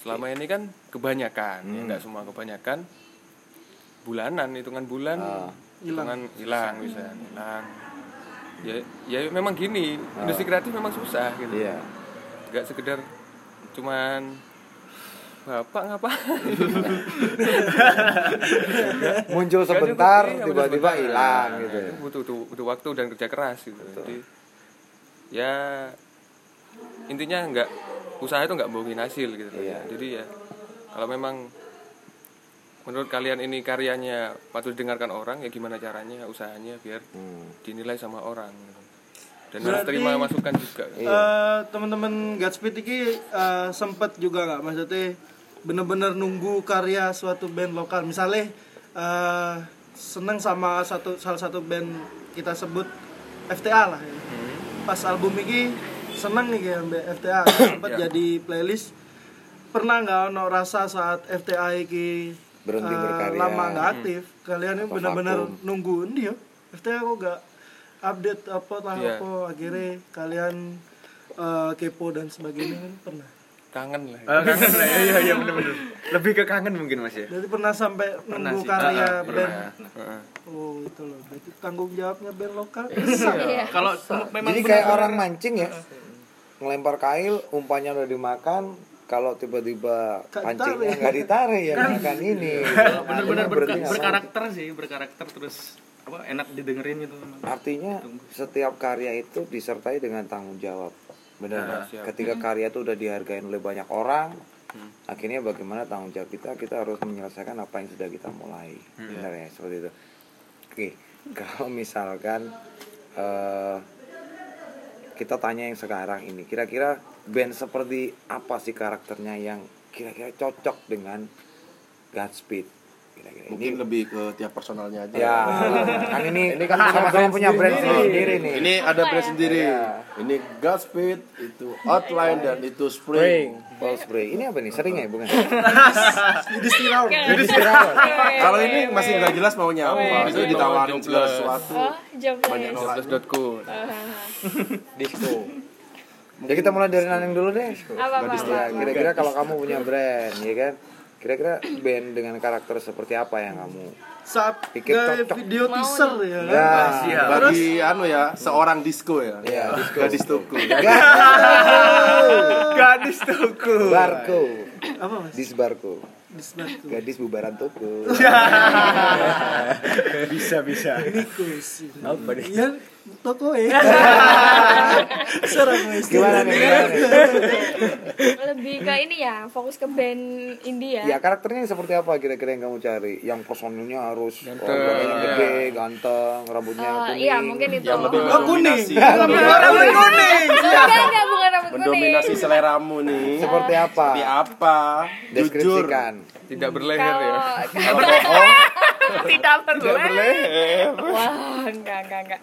selama ini kan kebanyakan ya nggak semua kebanyakan. Bulanan hitungan bulan Ah. hitungan hilang. bisa hilang. Ya ya memang gini industri kreatif memang susah gitu. Iya. Nggak sekedar cuman bapak ngapa muncul sebentar Iya, tiba-tiba hilang Nah, gitu itu butuh, butuh butuh waktu dan kerja keras gitu. Jadi ya intinya nggak usaha itu nggak bohongin hasil gitu Iya. jadi ya kalau memang menurut kalian ini karyanya patut didengarkan orang ya gimana caranya usahanya biar Hmm. dinilai sama orang gitu. dan harus Berarti- terima masukan juga Iya. Eh, teman-teman Godspeed ini eh, sempet juga nggak maksudnya bener-bener nunggu karya suatu band lokal misalnya eh, seneng sama satu salah satu band kita sebut FTA lah ya. pas album ini seneng nih kayak mbak FTA sempet jadi playlist. Pernah nggak ono rasa saat FTA ini Berhenti eh, berkarya. lama nggak aktif kalian ini vakum. nunggu ini ya FTA kok nggak update apa lah Iya. apa akhirnya kalian eh, kepo dan sebagainya kan pernah? Kangen lah. Eh, kangen lah. Iya iya bener bener lebih ke kangen mungkin mas ya? Jadi pernah sampai nunggu sih. karya Ah, ah, band? Heeh. oh itu loh. Berarti tanggung jawabnya band lokal. Iya. Kalau memang jadi kayak orang mancing ya ngelempar kail umpannya udah dimakan kalau tiba-tiba pancingnya nggak ditarik ya makan ini Kalau benar-benar Akhirnya berka- berhenti nggak berkarakter sih berkarakter terus apa enak didengerin gitu Artinya setiap karya itu disertai dengan tanggung jawab. Benar. Nah, siap. Ketika karya itu udah dihargain oleh banyak orang, akhirnya bagaimana tanggung jawab kita? Kita harus menyelesaikan apa yang sudah kita mulai. Benar ya, seperti itu. Oke, kalau misalkan eh, kita tanya yang sekarang ini, kira-kira band seperti apa sih karakternya yang kira-kira cocok dengan Godspeed? Kira-kira. Ini mungkin lebih ke tiap personalnya aja. Ya, kan ini kan sama-sama punya brand sendiri. nih. ini ada brand sendiri. Ini Godspeed itu Outline dan itu Spring. Ball spray. Ini apa nih? Sering ya, bukan? kalau ini masih nggak jelas maunya apa. Itu ditawarin segala sesuatu oh banyak nolak. Jobless.co Disco. Ya kita mulai dari Naneng dulu deh. apa apa, Ya, apa, kira-kira kalau kamu punya brand, ya kan? Kira-kira band dengan karakter seperti apa yang kamu? saat Pikir cocok. video teaser ya. Kan Ya, bagi anu ya seorang disco ya. Ya, disco. gadis toko gadis toko Barco. apa mas? Disbarco. Disbantu Gadis bubaran toko. bisa bisa. Nikus apa nih? Ya toko ya serang mas. Gimana nih? Lebih ke ini ya fokus ke band indie Ya. Ya karakternya seperti apa kira-kira yang kamu cari? Yang personilnya harus oh, badannya gede, ganteng, rambutnya Eh, kuning. iya mungkin itu. Yang lebih oh kuning. Rambut kuning. Enggak enggak bukan rambut kuning. Mendominasi seleramu nih. Seperti apa? seperti apa? Jujur. Deskripsikan. tidak berleher ya? Kalau tidak berleher. Wah enggak enggak enggak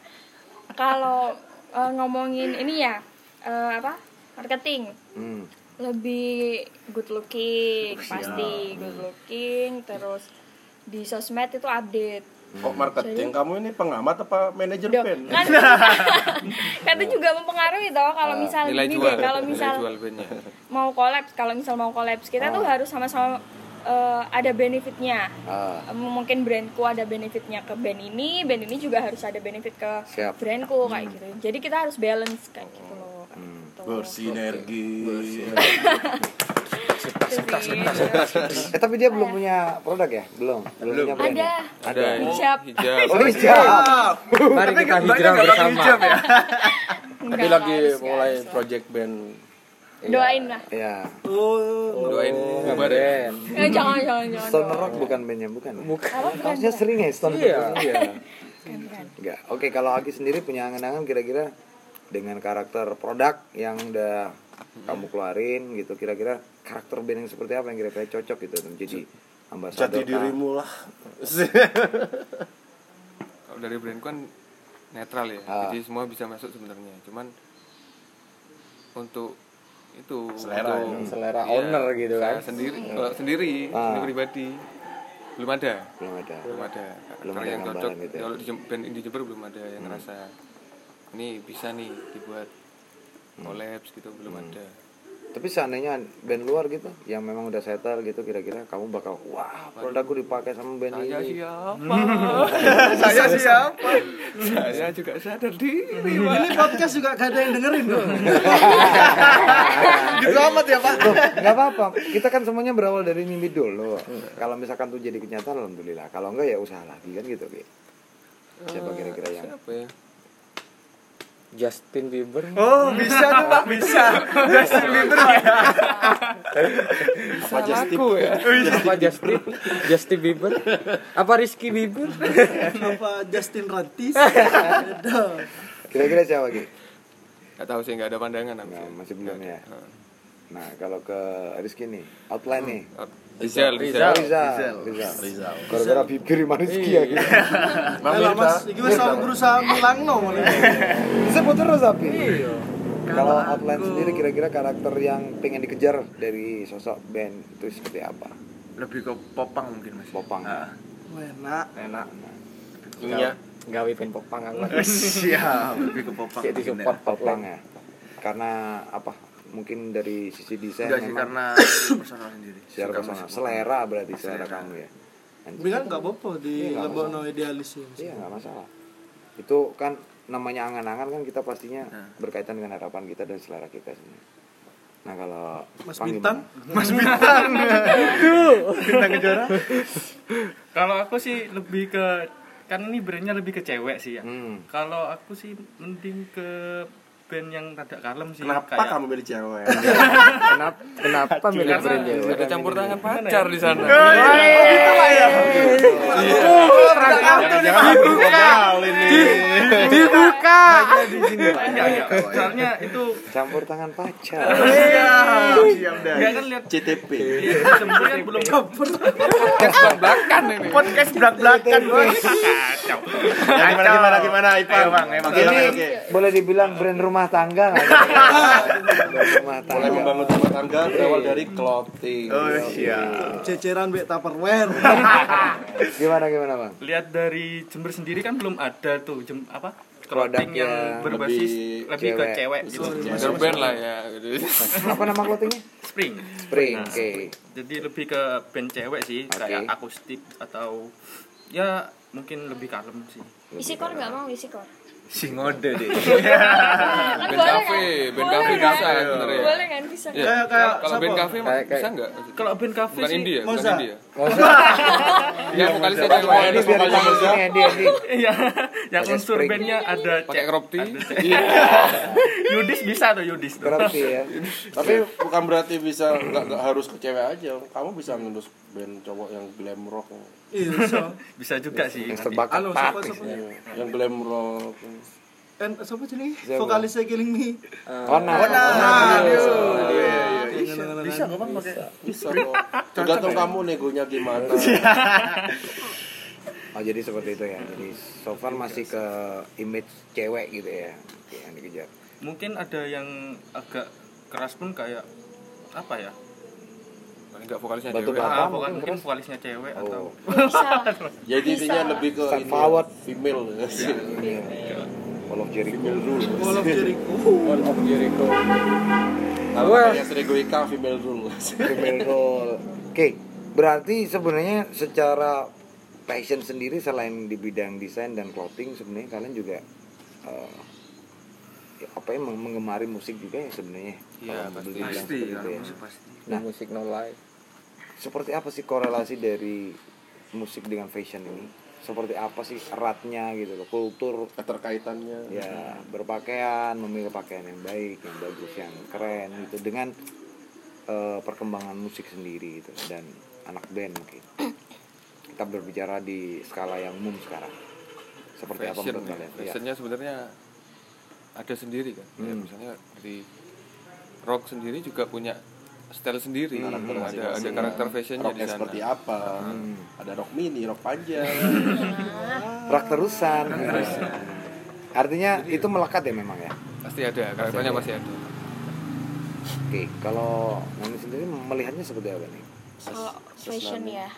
kalau eh, ngomongin ini ya eh, apa marketing Hmm. lebih good looking pasti good looking terus di sosmed itu update Kok marketing? Kamu ini pengamat apa manajer band? kan kan itu juga mempengaruhi toh kalau misal Ah, nilai jual deh, kalau nilai misal jual bandnya mau collab kalau misal mau collab kita tuh harus sama-sama eh, ada benefitnya Ah, Eh, mungkin brandku ada benefitnya ke band ini band ini juga harus ada benefit ke Siap. brandku kayak gitu jadi kita harus balance kayak gitu loh Hmm. Bersinergi. Itu sih. Eh tapi dia belum punya produk ya? Belum. Belum, punya brand. ada ya? ada hijab hijab Oh, hijab. Mari kita hijrah bersama. Tapi Enggak lagi mulai project band. Doain lah Ya. doain bubar ya Eh, jangan jangan jangan Stone. Rock bukan bandnya bukan. Bukan. Apa? Bukan, Harusnya sering ya Stone Rock. Iya. Iya. Bukan, bukan. Enggak. Oke, kalau Aki sendiri punya angan-angan kira-kira dengan karakter produk yang udah kamu keluarin gitu kira-kira karakter band yang seperti apa yang kira-kira cocok gitu untuk jadi ambasador Jati dirimu lah. kalau dari brand kan netral ya Ah. jadi semua bisa masuk sebenarnya cuman untuk itu Selera untuk, ya. Selera iya, owner gitu kan. saya sendiri kalau sendiri Ah. ini pribadi belum ada belum ada belum ada Belum ada yang cocok gitu ya. kalau di band indie Jember belum ada yang ngerasa ini bisa nih dibuat collabs gitu belum ada tapi seandainya band luar gitu yang memang udah settle gitu kira-kira kamu bakal wah produkku dipakai sama band saya ini. siapa? Saya siapa? Saya juga sadar diri Ini podcast juga gak ada yang dengerin kok. Gitu amat ya, Pak. Loh, nggak apa-apa. Kita kan semuanya berawal dari mimpi dulu. Kalau misalkan tuh jadi kenyataan alhamdulillah. Kalau enggak ya usaha lagi kan gitu siapa kira-kira yang siapa ya Justin Bieber. Oh, bisa tuh Pak, bisa. Justin Bieber ya. Apa just tip? aku ya Apa Justin? Justin Bieber? Apa Rizky Bieber? Apa Justin Rantis? kira-kira siapa Ki? nggak tahu sih nggak ada pandangan Nah, sih. masih belum ya nah kalau ke Rizky nih outline nih Rizal Rizal Rizal Rizal Rizal. gara-gara bibir Mas Rizky ya gitu Bang Alah, Mirta. Mas, iki wis aku berusaha milangno mulai. disebut terus tapi kalau outline sendiri kira-kira karakter yang pengen dikejar dari sosok band itu seperti apa Lebih ke popang mungkin Mas. popang Ah, Enak. enak. Iya. Gawe pen popang aku. Siap, lebih ke popang. Jadi support ya. popang ya karena apa mungkin dari sisi desain Enggak sih memang karena personal sendiri. secara personal selera berarti selera Selera. kamu ya Tapi kan gak apa-apa di Iya, nggak lebokno idealis ya. iya nggak masalah itu kan namanya angan-angan kan kita pastinya Nah. berkaitan dengan harapan kita dan selera kita sendiri nah kalau Mas Bintang? Mas Bintang. Bintang kejora. Kalau aku sih lebih ke kan ini brandnya lebih ke cewek sih ya. hmm. Kalau aku sih mending ke band yang rada kalem sih. Kenapa kayak, kamu milih cewek? Kenapa kenapa milih brand cewek? ada campur tangan pacar di sana Kali nih. Dibuka. Enggak, enggak. Soalnya itu campur tangan pacar dah. enggak kan lihat CTP. di Jember kan belum belakang ini Podcast belak-belakan, kacau. Ya, gimana gimana gimana Bang, emang. Oke, ini boleh dibilang brand rumah tangga nggak? Rumah Mulai tangga membangun rumah tangga berawal dari clothing. Oh, siap. Ceceran bek Tupperware. gimana gimana bang Lihat dari Jember sendiri kan belum ada tuh jem apa clothing yang berbasis lebih lebih, ke cewek. cewek gitu. Band lah ya gitu. apa nama clothingnya Spring. spring Nah, oke Jadi lebih ke band cewek sih, kayak akustik atau ya mungkin lebih kalem sih. Isikor nggak mau isikor Si ngode deh. kan Band boleh cafe, kan? band Boleh cafe kan? bisa sebenarnya. boleh kan bisa Iya. Kayak- kayak Kalau band siapa? cafe mah Kayak- bisa kayak- enggak? Kalau band cafe Bukan sih indie ya, bukan indie ya. Iya, vokalis aja yang ini Edi Edi Iya, yang unsur bandnya ada pakai cek- crop tee. Yudis bisa tuh Yudis tuh. berarti ya Tapi bukan berarti bisa nggak nggak harus ke cewek aja. Kamu bisa ngurus band cowok yang glam rock. Iya. Bisa juga sih. yang terbakat Halo, siapa siapa? Yang glam rock. Kan siapa jenenge? Vokalisnya Killing Me. oh nah Bisa nggak bang pakai? Bisa. Tergantung kamu negonya gimana. oh jadi seperti itu ya jadi so far masih ke image cewek gitu ya Oke, yang dikejar Mungkin ada yang agak keras pun kayak apa ya? Paling nggak vokalisnya Batu cewek bata. Ah, mungkin mungkin keras. vokalisnya cewek atau Oh. bisa Jadi intinya lebih ke ini, forward. female. Wall of Jericho. female rule. Wall of Jericho. Wall of Jericho. Kalau kayak Sri Goika female rule. Female role. Oke, berarti sebenarnya secara passion sendiri selain di bidang desain dan clothing sebenarnya kalian juga eh, ya, apa ya meng- menggemari musik juga ya sebenarnya. Iya, pasti. pasti seperti kan itu ya. musik pasti Nah, musik no life seperti apa sih korelasi dari musik dengan fashion ini? Seperti apa sih eratnya gitu loh, kultur Keterkaitannya. ya berpakaian memilih pakaian yang baik yang bagus yang keren gitu dengan eh, perkembangan musik sendiri gitu dan anak band mungkin kita berbicara di skala yang umum sekarang seperti apa fashion menurut ya. kalian ya. fashionnya sebenarnya ada sendiri kan Ya, Hmm. misalnya di rock sendiri juga punya style sendiri Hmm, ada ada masing-masing. karakter fashionnya Rocknya sana seperti apa? Hmm. Ada rock mini, rock panjang. rock terusan artinya itu melekat ya memang ya pasti ada karakternya ada. pasti ada oke kalau Nani sendiri melihatnya seperti apa nih kalau fashion ya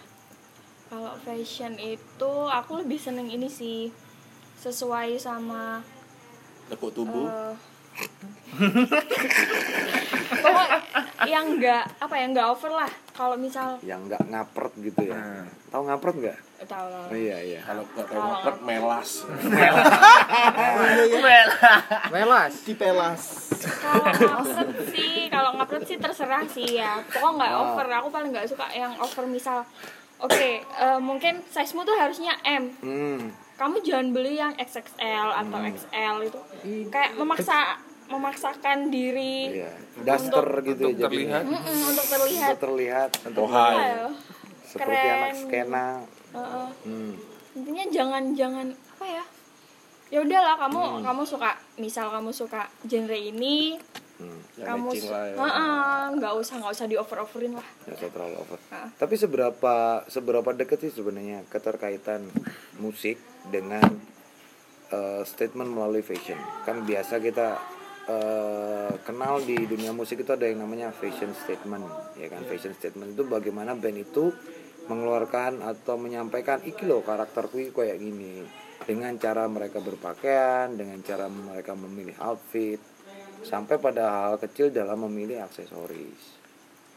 kalau fashion itu aku lebih seneng ini sih sesuai sama Lekuk tubuh. eh, pokok yang enggak apa ya enggak over lah. Kalau misal yang nggak ngapret gitu ya. Tahu ngapret nggak? Tahu. Oh, iya iya. Kalau nggak tahu ngapret, melas. melas. Dipelas. kalau ngapret sih kalau ngapret sih terserah sih ya. Pokoknya nggak Ah. over. Aku paling nggak suka yang over misal oke eh, mungkin size mu tuh harusnya M. Hmm. kamu jangan beli yang XXL atau XL itu. Kayak memaksa memaksakan diri iya daster gitu untuk ya terlihat. jadinya. Mm-mm, untuk terlihat untuk terlihat untuk. Ayo, seperti keren. anak skena Heeh. hmm. intinya jangan jangan apa ya ya udahlah kamu Hmm. kamu suka misal kamu suka genre ini Hmm. Yang kamu su- lah ya. Heeh, nggak usah nggak usah di over overin lah nggak usah terlalu over Ah. tapi seberapa seberapa dekat sih sebenarnya keterkaitan musik dengan eh, statement melalui fashion kan biasa kita eh, kenal di dunia musik itu ada yang namanya fashion statement ya kan? Fashion statement itu bagaimana band itu mengeluarkan atau menyampaikan iki loh karakterku iki kayak gini. Dengan cara mereka berpakaian dengan cara mereka memilih outfit sampai pada hal kecil dalam memilih aksesoris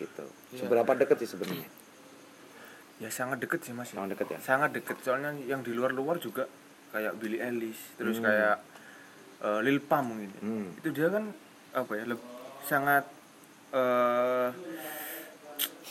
gitu. Seberapa dekat sih sebenarnya? Ya sangat deket sih mas. Sangat dekat ya? Sangat deket. Soalnya yang di luar luar juga kayak Billie Eilish terus Hmm. kayak eh, Lil Pump mungkin Hmm. itu dia kan apa ya leb- sangat eh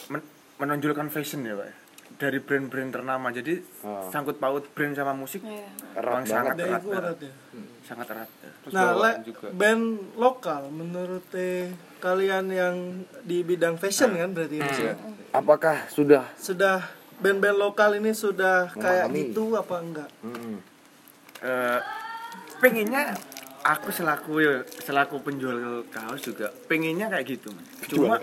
men- menonjolkan fashion ya pak ya. dari brand-brand ternama jadi Oh. sangkut paut brand sama musik Iya. erat sangat erat, erat ya. sangat erat ya. Terus Nah, le, juga. band lokal menurut eh, kalian yang di bidang fashion kan berarti ya, Mas, ya? apakah sudah Sudah band-band lokal ini sudah kayak Memahami. gitu apa enggak? hmm, Eh, pengennya aku selaku selaku penjual kaos juga pengennya kayak gitu mas cuma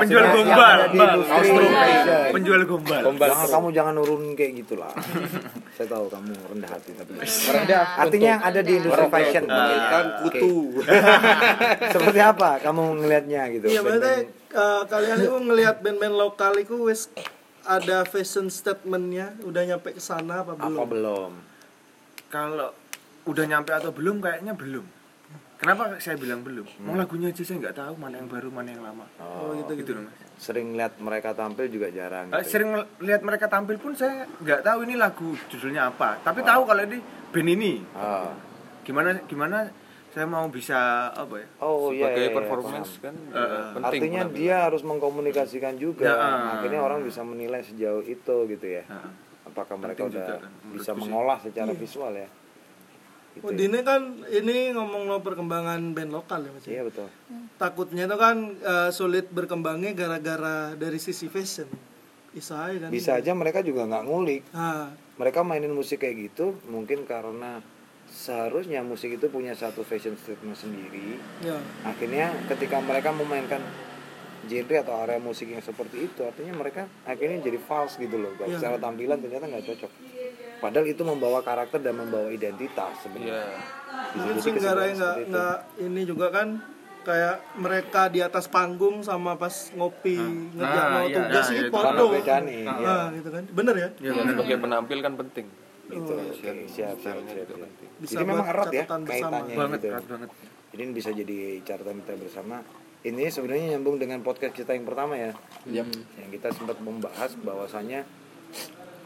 penjual gombal di industri Indonesia. penjual gombal Jangan kamu jangan nurunin kayak gitulah. Saya tahu kamu rendah hati tapi artinya yang ada di industri fashion. Kan Oke. kutu. Seperti apa kamu ngelihatnya gitu? Iya berarti eh, kalian itu ngelihat band-band lokal itu wis ada fashion statementnya udah nyampe ke sana apa belum? apa belum? kalau udah nyampe atau belum kayaknya belum kenapa saya bilang belum mau lagunya aja saya nggak tahu mana yang baru mana yang lama Oh, gitu gitu gitu. loh mas Sering lihat mereka tampil juga jarang. Eh, gitu. sering lihat mereka tampil pun saya nggak tahu ini lagu judulnya apa tapi tahu kalau ini band ini Ah. gimana gimana saya mau bisa apa ya Oh iya. sebagai iya, iya, performance paham. kan eh. penting Artinya penampilan. dia harus mengkomunikasikan juga. Ya, ah. Akhirnya orang bisa menilai sejauh itu gitu ya. Nah, Apakah mereka udah juga kan, bisa sih. mengolah secara visual ya? Gitu Oh, ya. ini kan ini ngomong lo perkembangan band lokal ya Mas. ya? Iya betul. Takutnya itu kan eh, sulit berkembangnya gara-gara dari sisi fashion. Bisa aja kan. Bisa aja mereka juga nggak ngulik. Nah, mereka mainin musik kayak gitu mungkin karena seharusnya musik itu punya satu fashion statement sendiri ya. akhirnya ketika mereka memainkan genre atau area musik yang seperti itu artinya mereka akhirnya jadi false gitu loh Iya. secara tampilan ternyata nggak cocok padahal itu membawa karakter dan membawa identitas sebenarnya Bisa Mungkin jadi kesimpulan nggak itu. ini juga kan kayak mereka di atas panggung sama pas ngopi ngerjain Ah, iya, tugas iya, sih itu. podo. Karena beda nih, Ah, iya. gitu kan. Bener ya? sebagai penampil kan penting Gitu. Oke, siap, siap, siap, siap. Bisa Jadi memang erat ya catatan bersama. kaitannya banget gitu. erat banget Ini bisa jadi catatan kita bersama. Ini sebenarnya nyambung dengan podcast kita yang pertama ya. Yang kita sempat membahas bahwasannya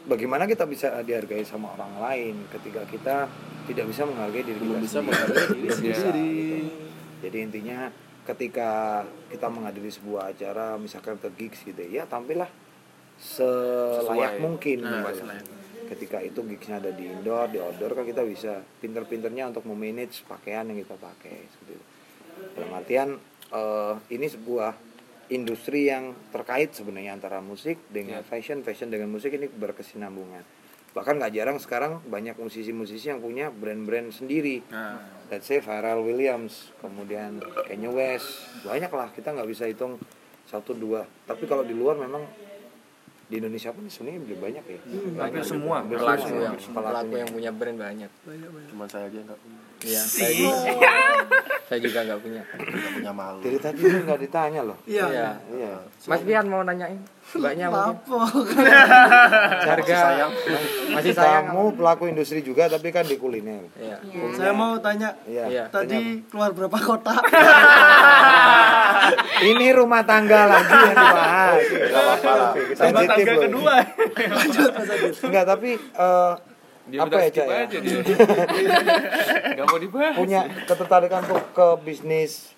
bagaimana kita bisa dihargai sama orang lain ketika kita tidak bisa menghargai diri kita bisa sendiri. menghargai diri Belum bisa, sendiri. gitu. Jadi intinya ketika kita menghadiri sebuah acara misalkan ke gigs gitu ya tampillah selayak Sesuai. mungkin Nah, gitu. ketika itu gigsnya ada di indoor di outdoor kan kita bisa pinter-pinternya untuk memanage pakaian yang kita pakai seperti itu dalam artian eh, ini sebuah industri yang terkait sebenarnya antara musik dengan fashion fashion dengan musik ini berkesinambungan. Bahkan nggak jarang sekarang banyak musisi-musisi yang punya brand-brand sendiri. Nah. Let's say Pharrell Williams kemudian Kanye West banyak lah kita nggak bisa hitung satu dua. Tapi kalau di luar memang di Indonesia pun sebenarnya lebih banyak ya. Hampir semua. pelaku semua yang ya, pelaku yang punya brand banyak. Cuman saya aja nggak punya, iya saya juga. Saya juga nggak punya. Nggak punya malu. dari tadi lu nggak ditanya loh. Iya. iya. Iya. Mas Bian mau nanyain mbaknya mungkin Apa? harga masih sayang. kamu pelaku industri juga tapi kan di kuliner. Iya. Saya mau tanya iya. Iya. tadi keluar berapa kota? ini rumah tangga lagi yang dibahas. Rumah tangga kedua. Enggak tapi eh, dia apa ya Cak ya? nggak mau dibahas. Punya ketertarikan untuk ke bisnis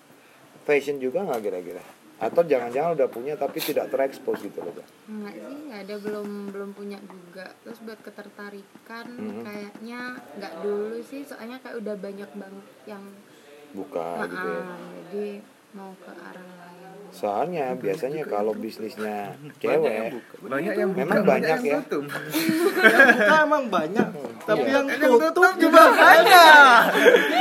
fashion juga nggak kira-kira atau jangan-jangan udah punya tapi tidak terekspos gitu loh? Enggak sih, nggak ada belum belum punya juga. Terus buat ketertarikan kayaknya nggak dulu sih, soalnya kayak udah banyak banget yang buka gitu ya Nah, jadi mau ke arah. Soalnya biasanya kalau bisnisnya cewek banyak yang buka, memang banyak ya. tutup. buka emang banyak, tapi yang tutup juga banyak.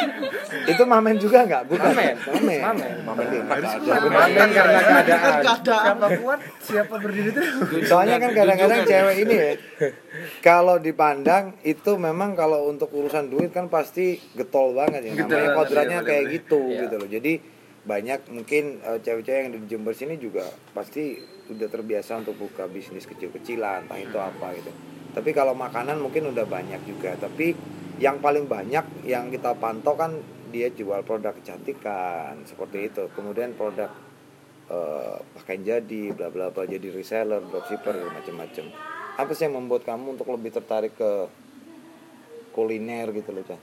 itu mamen juga nggak? Bukan. Mamen. mamen. Mamen. mamen. Mamen. Karena keadaan siapa kuat siapa berdiri itu soalnya kan kadang-kadang cewek ini ya kalau dipandang itu memang kalau untuk urusan duit kan pasti getol banget ya. Namanya kodratnya iya, kayak gitu Iya. gitu loh. Jadi banyak mungkin eh, cewek-cewek yang di Jember sini juga pasti udah terbiasa untuk buka bisnis kecil-kecilan entah itu apa gitu. Tapi kalau makanan mungkin udah banyak juga. Tapi yang paling banyak yang kita pantau kan dia jual produk kecantikan seperti itu. Kemudian produk eh, pakaian jadi bla bla bla jadi reseller dropshipper macam-macam apa sih yang membuat kamu untuk lebih tertarik ke kuliner gitu loh Cah?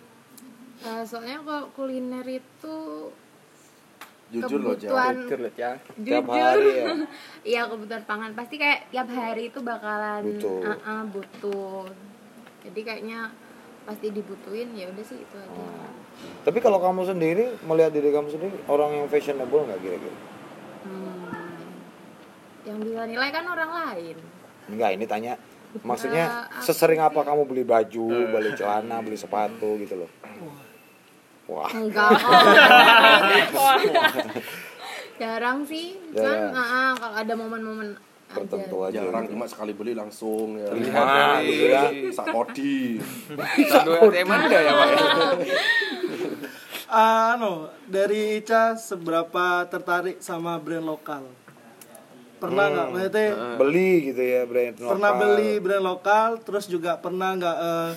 Eh, soalnya kalau kuliner itu Jujur loh, Jujur loh, ya Tiap jujur. hari ya? Iya kebutuhan pangan pasti kayak tiap hari itu bakalan Butuh. uh, uh, butuh. Jadi kayaknya pasti dibutuhin ya udah sih itu aja. Hmm. tapi kalau kamu sendiri melihat diri kamu sendiri orang yang fashionable nggak kira-kira Hmm. Yang bisa nilai kan orang lain. enggak ini tanya maksudnya Eh, aku sesering apa kamu beli baju beli celana beli sepatu gitu loh wah Enggak. Jarang sih. Jarang. Kan uh, uh, kalau ada momen-momen tertentu aja. Jarang cuma sekali beli langsung ya. Lima, gitu ya. Sakodi. satu ATM ada ya pak ya Anu, dari Ica seberapa tertarik sama brand lokal? Pernah nggak? Maksudnya beli gitu ya brand pernah lokal. beli brand lokal, terus juga pernah nggak eh,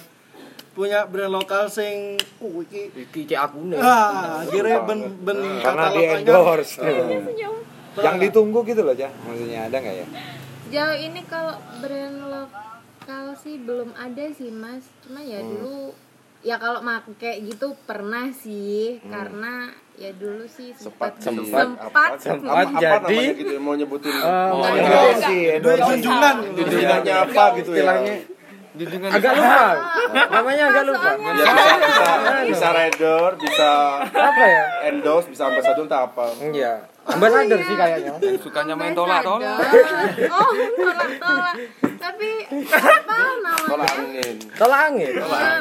punya brand lokal sing uh, iki iki cek aku nih ah akhirnya ben ben karena di endorse yang ditunggu gitu loh Cah maksudnya ada nggak ya? Jauh ini kalau brand lokal sih belum ada sih mas. Cuma ya Hmm. dulu ya kalau make gitu pernah sih. Hmm. karena ya dulu sih Sempat sempat di- sempat apa- sempat apa jadi namanya gitu mau nyebutin Oh, Enggak, endorse enggak. sih duit endorse junjungan. Junjungannya apa gitu ya? Istilahnya junjungan agak lupa. Namanya agak lupa. Ya bisa bisa bisa rider bisa apa ya? endorse bisa ambasador entah apa. Iya. Ambasador sih kayaknya. Sukanya main tolak tolak. Ambasador. oh tolak tolak. Tapi apa namanya? Tolak angin. Tolak angin?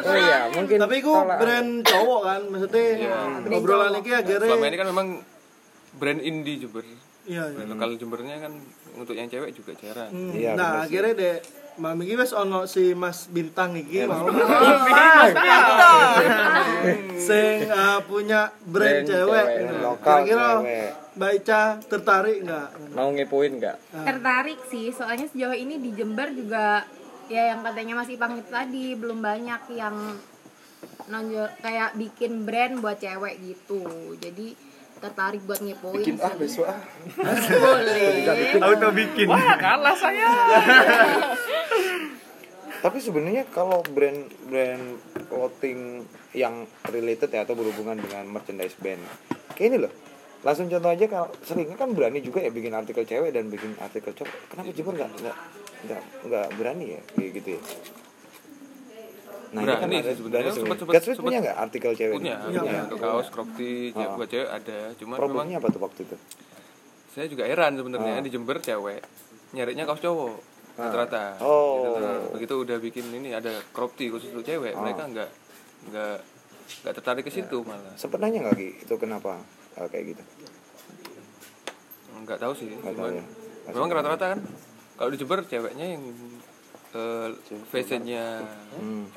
Oh iya mungkin tapi tolak brand cowok kan maksudnya Brand obrolan ini akhirnya selama ini kan memang brand indie juga Iya, iya. Kalau Jembernya kan untuk yang cewek juga jarang. Hmm, Iya, nah, akhirnya deh Mami iki wis ono si Mas Bintang iki mau sing uh, punya brand, Brand cewek. Nah, lokal Kira-kira. Mbak Ica tertarik nggak? Mau ngepoin nggak? tertarik sih soalnya sejauh ini di Jember juga ya yang katanya masih Ipang itu tadi belum banyak yang nonjol kayak bikin brand buat cewek gitu jadi tertarik buat ngepoin bikin ah besok ah boleh Auto bikin. kalah saya Tapi sebenarnya kalau brand brand clothing yang related ya atau berhubungan dengan merchandise band, kayak ini loh. Langsung contoh aja kalau seringnya kan berani juga ya bikin artikel cewek dan bikin artikel cowok. Kenapa Jember nggak nggak nggak nggak berani ya kayak gitu ya? Nah, ini kan Berani ada sih sebenarnya. dari Sempet- sempet- Gatsby punya nggak artikel cewek? Punya, ini? punya. Untuk kaos, crop tee, Ah. buat cewek ada. Cuman memang Problemnya apa tuh waktu itu? saya juga heran sebenarnya Ah. di Jember cewek nyarinya kaos cowok Ah. rata-rata. Oh. Gitu. Nah, begitu udah bikin ini ada crop tee khusus untuk cewek, Ah. mereka nggak nggak nggak tertarik ke situ malah. Sempet nanya nggak Ki, itu kenapa uh, kayak gitu? Nggak tahu sih. Nggak tahu ya. memang rata-rata kan kalau di Jember ceweknya yang eh, fashionnya Hmm.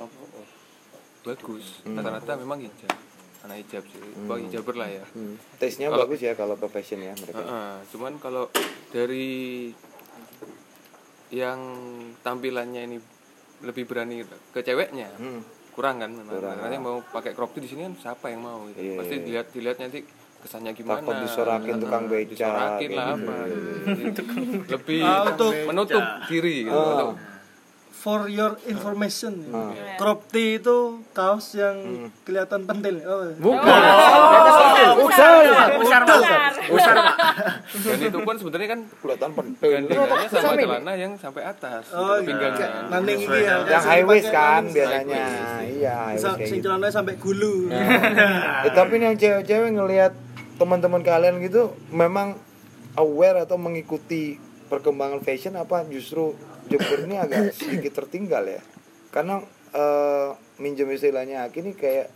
Bagus. Hmm. Rata-rata memang hijab. Anak hijab sih. Bang hijaber lah ya. Hmm. Taste-nya Kalau- bagus ya kalau ke fashion ya mereka. Heeh, cuman kalau dari yang tampilannya ini lebih berani ke ceweknya Hmm. kurang kan memang Kurang. karena yang mau pakai crop di sini kan siapa yang mau gitu. Iya, pasti iya. dilihat dilihat nanti kesannya gimana Takut disorakin tukang beca, disorakin lah apa gitu. gitu. lebih untuk menutup diri gitu Oh. For your information. Ah. Crop tee itu kaos yang kelihatan pentil. Oh. Bukan. Usar. dan itu pun sebenarnya kan Kelihatan pentil. gandengannya sama celana yang sampai atas Oh, gitu, pinggangnya Nanding iki ya. Yang high waist kan biasanya. Iya, high gitu. celananya sampai gulu. Eh, tapi nih yang cewek-cewek ngelihat teman-teman kalian gitu memang aware atau mengikuti perkembangan fashion apa justru Jember ini agak sedikit tertinggal ya. Karena eh, minjem istilahnya Aki ini kayak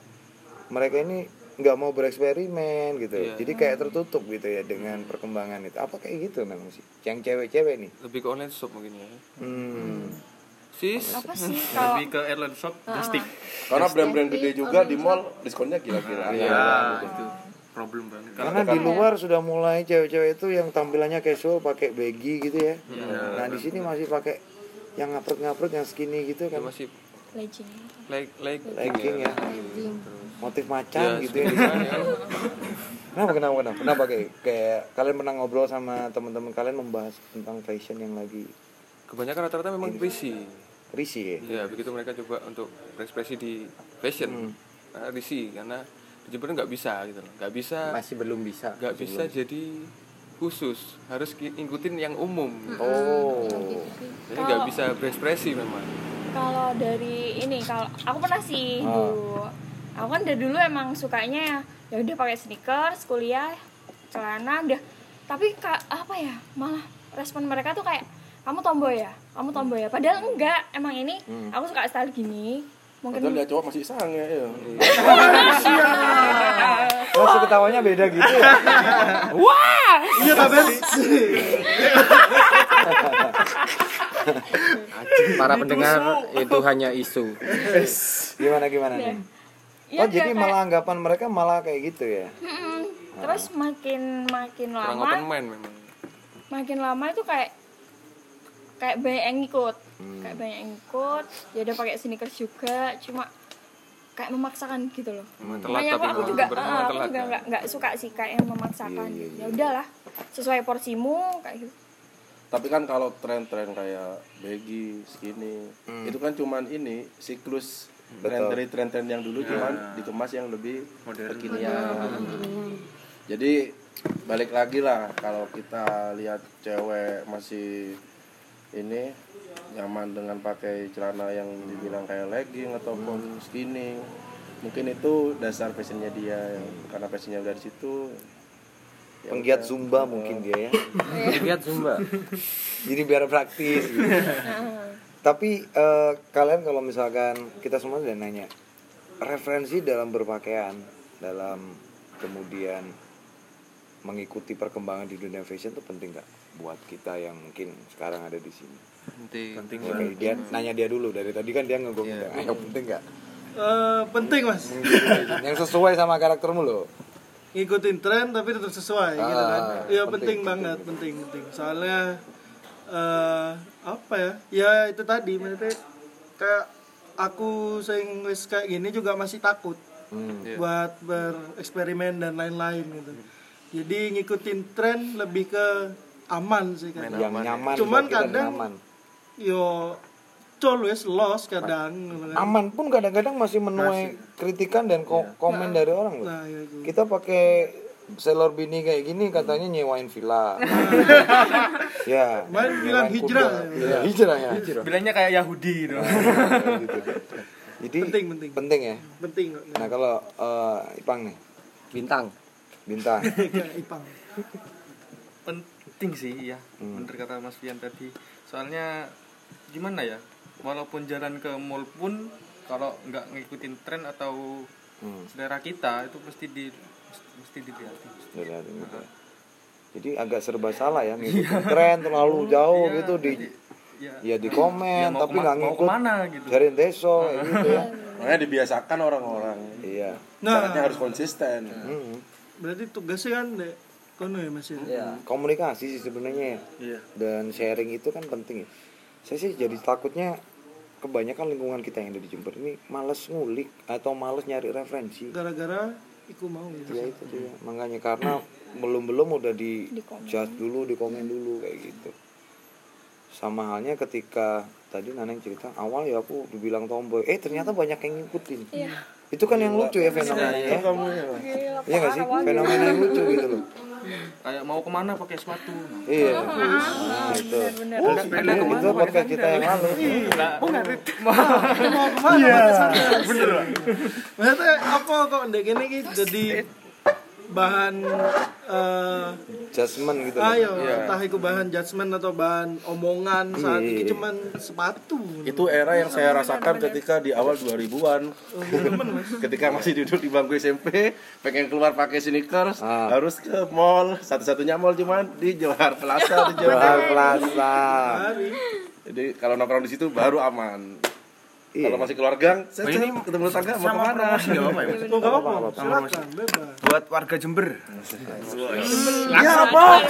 mereka ini nggak mau bereksperimen gitu. Iya. jadi kayak tertutup gitu ya dengan perkembangan itu. Apa kayak gitu memang sih? Yang cewek-cewek nih. Lebih ke online shop mungkin ya. Hmm. sis? Apa sih? Kalau lebih ke airline shop plastik karena brand-brand gede juga di mall diskonnya gila-gila ya itu problem banget Karena di luar sudah mulai cewek-cewek itu yang tampilannya casual pakai baggy gitu ya. Nah di sini masih pakai yang ngaprut-ngaprut yang skinny gitu ya kan. masih legging leg leg Legging ya. Legging. Motif macan Ya, gitu ya. Kenapa kenapa kenapa? Kenapa kayak kayak kalian pernah ngobrol sama teman-teman kalian membahas tentang fashion yang lagi kebanyakan rata-rata memang risih risih ya? ya begitu mereka coba untuk berekspresi di fashion nah, risih karena Jember nggak bisa gitu loh. Nggak bisa Masih belum bisa. nggak bisa jadi khusus. Harus ngikutin yang umum. Oh. jadi nggak bisa berekspresi memang. Kalau dari ini kalau aku pernah sih Ah. dulu. Aku kan dari dulu emang sukanya ya udah pakai sneakers kuliah celana udah. Tapi ka, apa ya malah respon mereka tuh kayak kamu tomboy ya? Kamu tomboy ya? Padahal enggak. Emang ini aku suka style gini mungkin Padahal dia cowok masih sange ya. Oh, ketawanya beda gitu ya. Iya tapi Para pendengar itu hanya isu. Gimana gimana nih? ya Oh, jadi malah anggapan mereka malah kayak gitu ya. Mm-mm. terus makin makin kurang lama open mind memang makin lama itu kayak kayak banyak yang ikut Hmm. kayak banyak yang ikut ya udah pakai sneakers juga cuma kayak memaksakan gitu loh telat makanya aku, aku juga memang aku telat juga kan. nggak nggak suka sih kayak yang memaksakan Iya, iya, iya. ya udahlah sesuai porsimu kayak gitu Tapi kan kalau tren-tren kayak baggy, skinny, itu kan cuman ini siklus tren dari tren-tren yang dulu cuman dikemas yang lebih kekinian. Jadi balik lagi lah kalau kita lihat cewek masih ini nyaman dengan pakai celana yang dibilang kayak legging ataupun skinny mungkin itu dasar fashionnya dia karena fashionnya udah di situ ya Penggiat udah. zumba mungkin dia ya. Lihat Zumba. Jadi biar praktis gitu. Tapi eh, kalian kalau misalkan kita semua udah nanya referensi dalam berpakaian, dalam kemudian mengikuti perkembangan di dunia fashion itu penting nggak buat kita yang mungkin sekarang ada di sini penting. Penting Ya, kayak dia nanya dia dulu. Dari tadi kan dia ngegong ayo penting nggak? Eh, penting mas. Yang sesuai sama karaktermu loh ngikutin tren tapi tetap sesuai gitu kan? Ah, iya penting, penting, banget penting penting. Soalnya eh apa ya? Ya itu tadi maksudnya kayak aku sing wis kayak gini juga masih takut Hmm. buat bereksperimen dan lain-lain gitu. Jadi ngikutin tren lebih ke aman sih kan? Yang nyaman Cuman kadang- nyaman. Yo always lost kadang aman pun kadang-kadang masih menuai kritikan dan ko- komen dari orang loh. nah ya gitu. kita pakai Sailor Bini kayak gini katanya nyewain villa. Ya Main bilang hijrah. Iya, hijrah ya. Bilangnya kayak Yahudi gitu Gitu. jadi penting penting. penting ya? Penting kok. Nah kalau eh, Ipang nih? Bintang. bintang. Kayak Ipang. Penting sih ya Hmm. bener kata Mas Fian tadi. Soalnya gimana ya walaupun jalan ke mall pun kalau nggak ngikutin tren atau Hmm. selera kita itu mesti di mesti dilihat Dilihat ini tuh. Jadi agak serba salah ya ngikutin tren terlalu jauh Iya, gitu di ya, ya di komen ya tapi nggak ngikut ke mana gitu cariin deso kayak gitu ya. makanya dibiasakan orang-orang Iya. Nah. syaratnya harus konsisten Hmm. berarti tugasnya kan dek kono ya mas ya Komunikasi sih sebenarnya ya. iya dan sharing itu kan penting ya. Saya sih jadi takutnya kebanyakan lingkungan kita yang ada di Jember ini males ngulik atau males nyari referensi. gara-gara iku mau gitu Ya itu dia. Makanya karena belum-belum udah di judge dulu, di komen dulu kayak gitu. Sama halnya ketika tadi Naneng cerita awal ya aku dibilang tomboy, eh ternyata banyak yang ngikutin. Iya. Itu kan yang lucu ya fenomenanya. ya. ya Iya gak sih? Fenomena yang lucu gitu loh. Kayak mau ke mana pakai sepatu Iya. Nah, itu. Bener-bener. Itu, itu podcast kita yang lalu. bener maksudnya apa kok ndek gini jadi bahan eh Judgement gitu. loh. ayo entah itu bahan judgement atau bahan omongan saat Iya. ini cuman sepatu itu era yang saya rasakan ketika di awal 2000-an ketika masih duduk di bangku SMP pengen keluar pakai sneakers Ah. harus ke mall satu-satunya mall cuman di Johar Plaza di Johar Plaza. jadi kalau nongkrong di situ baru aman Iya. kalau masih keluar gang saya ini ketemu tetangga mau sama ke mana? promosi nggak apa-apa ya? Oh gak apa-apa. Silakan. Bebas buat warga Jember. Ya box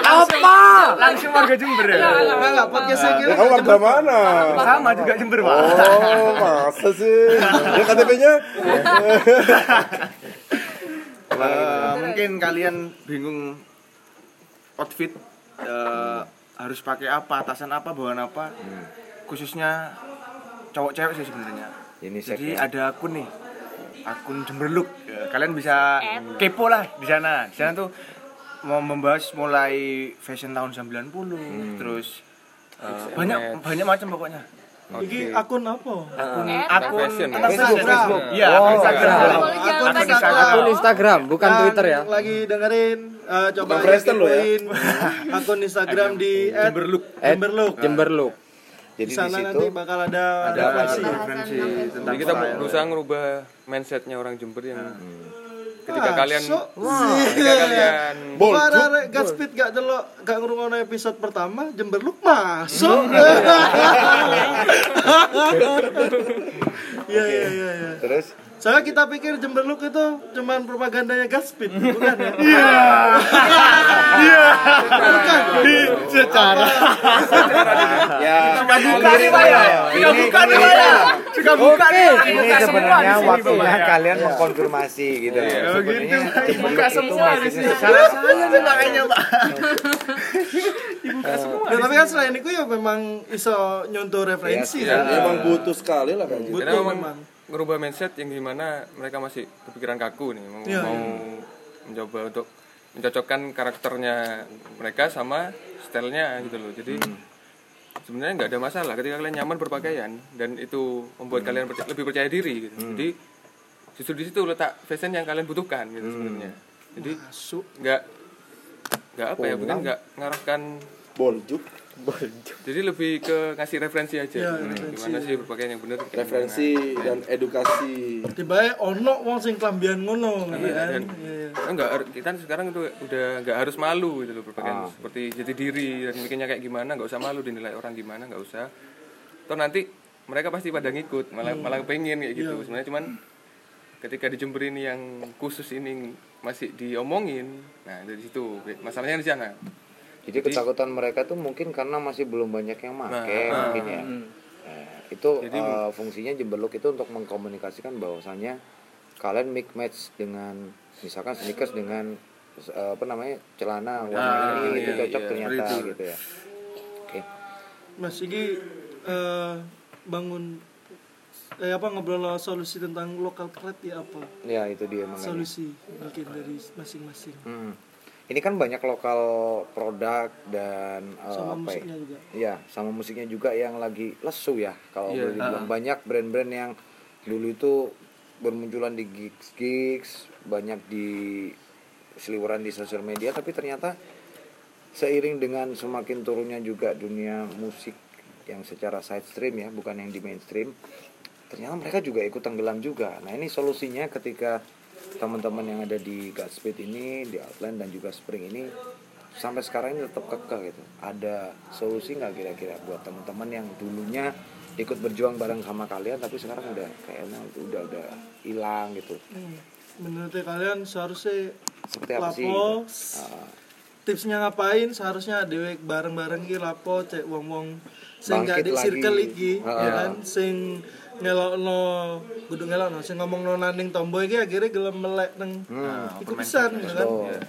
apa? langsung warga Jember ya? Enggak podcast saya kira kamu warga mana? Sama juga Jember pak. Oh masa sih? Ya KTP-nya Eh, mungkin kalian bingung outfit eh, harus pakai apa atasan apa bawahan apa khususnya cowok cewek sih sebenarnya Ini jadi segmen. ada akun nih akun Jemberlook Ya, kalian bisa kepo lah di sana di sana tuh mau membahas mulai fashion tahun 90 terus eh, banyak banyak macam pokoknya ini akun apa akun Eh, akun fashion. anak Facebook, fashion. Facebook. Iya, Oh, akun Instagram. Kalau akun zaman Instagram Akun Instagram, bukan Yang Twitter ya. lagi dengerin eh, coba Bukan ya. akun Instagram di Jemberlook. Jemberlook Jember Look. Jadi di di sana situ nanti bakal ada Ada referensi referensi tentang Jadi kita style. berusaha ngerubah mindsetnya orang Jember yang ketika Ah, kalian so- ketika kalian Para rek. Godspeed gak delok gak ngrungokno episode pertama Jemberlook masuk. Iya iya iya iya. terus Soalnya kita pikir Jemberlook itu cuman propagandanya Godspeed, bukan ya? Iya. Bukan. Secara ya buka nih Pak ya. Sudah buka nih Pak ya. Sudah buka nih. ini sebenarnya waktunya kalian mengkonfirmasi gitu. Oh, Sebenarnya gitu. Dibuka itu semua di sini. Salah apa? saya sih makanya Pak. Nah, tapi kan selain itu ya memang iso nyontoh referensi Iya, ya. memang butuh sekali lah gitu Butuh memang. Ngerubah mindset yang gimana mereka masih berpikiran kaku nih mau, Iya, mau mencoba untuk mencocokkan karakternya mereka sama stylenya gitu loh. Jadi sebenarnya nggak ada masalah ketika kalian nyaman berpakaian dan itu membuat kalian perca- lebih percaya diri gitu. Jadi justru di situ letak fashion yang kalian butuhkan gitu sebenarnya. Jadi nggak nggak apa ya mungkin nggak ngarahkan boljuk jadi lebih ke ngasih referensi aja Ya, Hmm, referensi. gimana sih berpakaian yang benar referensi gimana. dan edukasi tiba ono wong sing klambian ngono gitu Iya, kan dan Iya. kan kita sekarang itu udah nggak harus malu gitu loh berpakaian Ah. seperti jati diri dan bikinnya kayak gimana nggak usah malu dinilai orang gimana nggak usah toh nanti mereka pasti pada ngikut malah Hmm. malah pengen kayak Iya. gitu sebenarnya cuman ketika di Jember ini yang khusus ini masih diomongin nah dari situ masalahnya di sana Jadi ketakutan mereka tuh mungkin karena masih belum banyak yang make Nah, mungkin ya. Nah, itu Jadi- eh, fungsinya Jemberlook itu untuk mengkomunikasikan bahwasannya kalian mix match dengan misalkan sneakers dengan eh, apa namanya celana warna Ah, ini itu iya, cocok iya, ternyata itu. gitu ya. Oke. Mas Iki eh, bangun eh apa ngobrol solusi tentang lokal kret ya apa Ya itu dia makanya. solusi mungkin dari masing-masing Hmm. Ini kan banyak lokal produk dan eh, sama apa ya? juga Iya, sama musiknya juga yang lagi lesu ya. Kalau Iya. boleh dibilang banyak brand-brand yang dulu itu bermunculan di gigs-gigs, banyak di seliweran di sosial media, tapi ternyata seiring dengan semakin turunnya juga dunia musik yang secara side stream ya, bukan yang di mainstream, ternyata mereka juga ikut tenggelam juga. Nah ini solusinya ketika teman-teman yang ada di Godspeed ini, di Outland dan juga Spring ini sampai sekarang ini tetap kekeh gitu. Ada solusi nggak kira-kira buat teman-teman yang dulunya ikut berjuang bareng sama kalian tapi sekarang udah kayaknya udah udah hilang gitu. Hmm. menurut kalian seharusnya Seperti apa sih? lapo Ah, tipsnya ngapain seharusnya dewek bareng-bareng ki lapo cek wong-wong sing gak di lagi. circle iki Heeh. ya kan sing ngelokno kudu ngelokno sing ngomongno naning tomboy iki akhirnya gelem melek nang Hmm. iku pisan ya kan betul.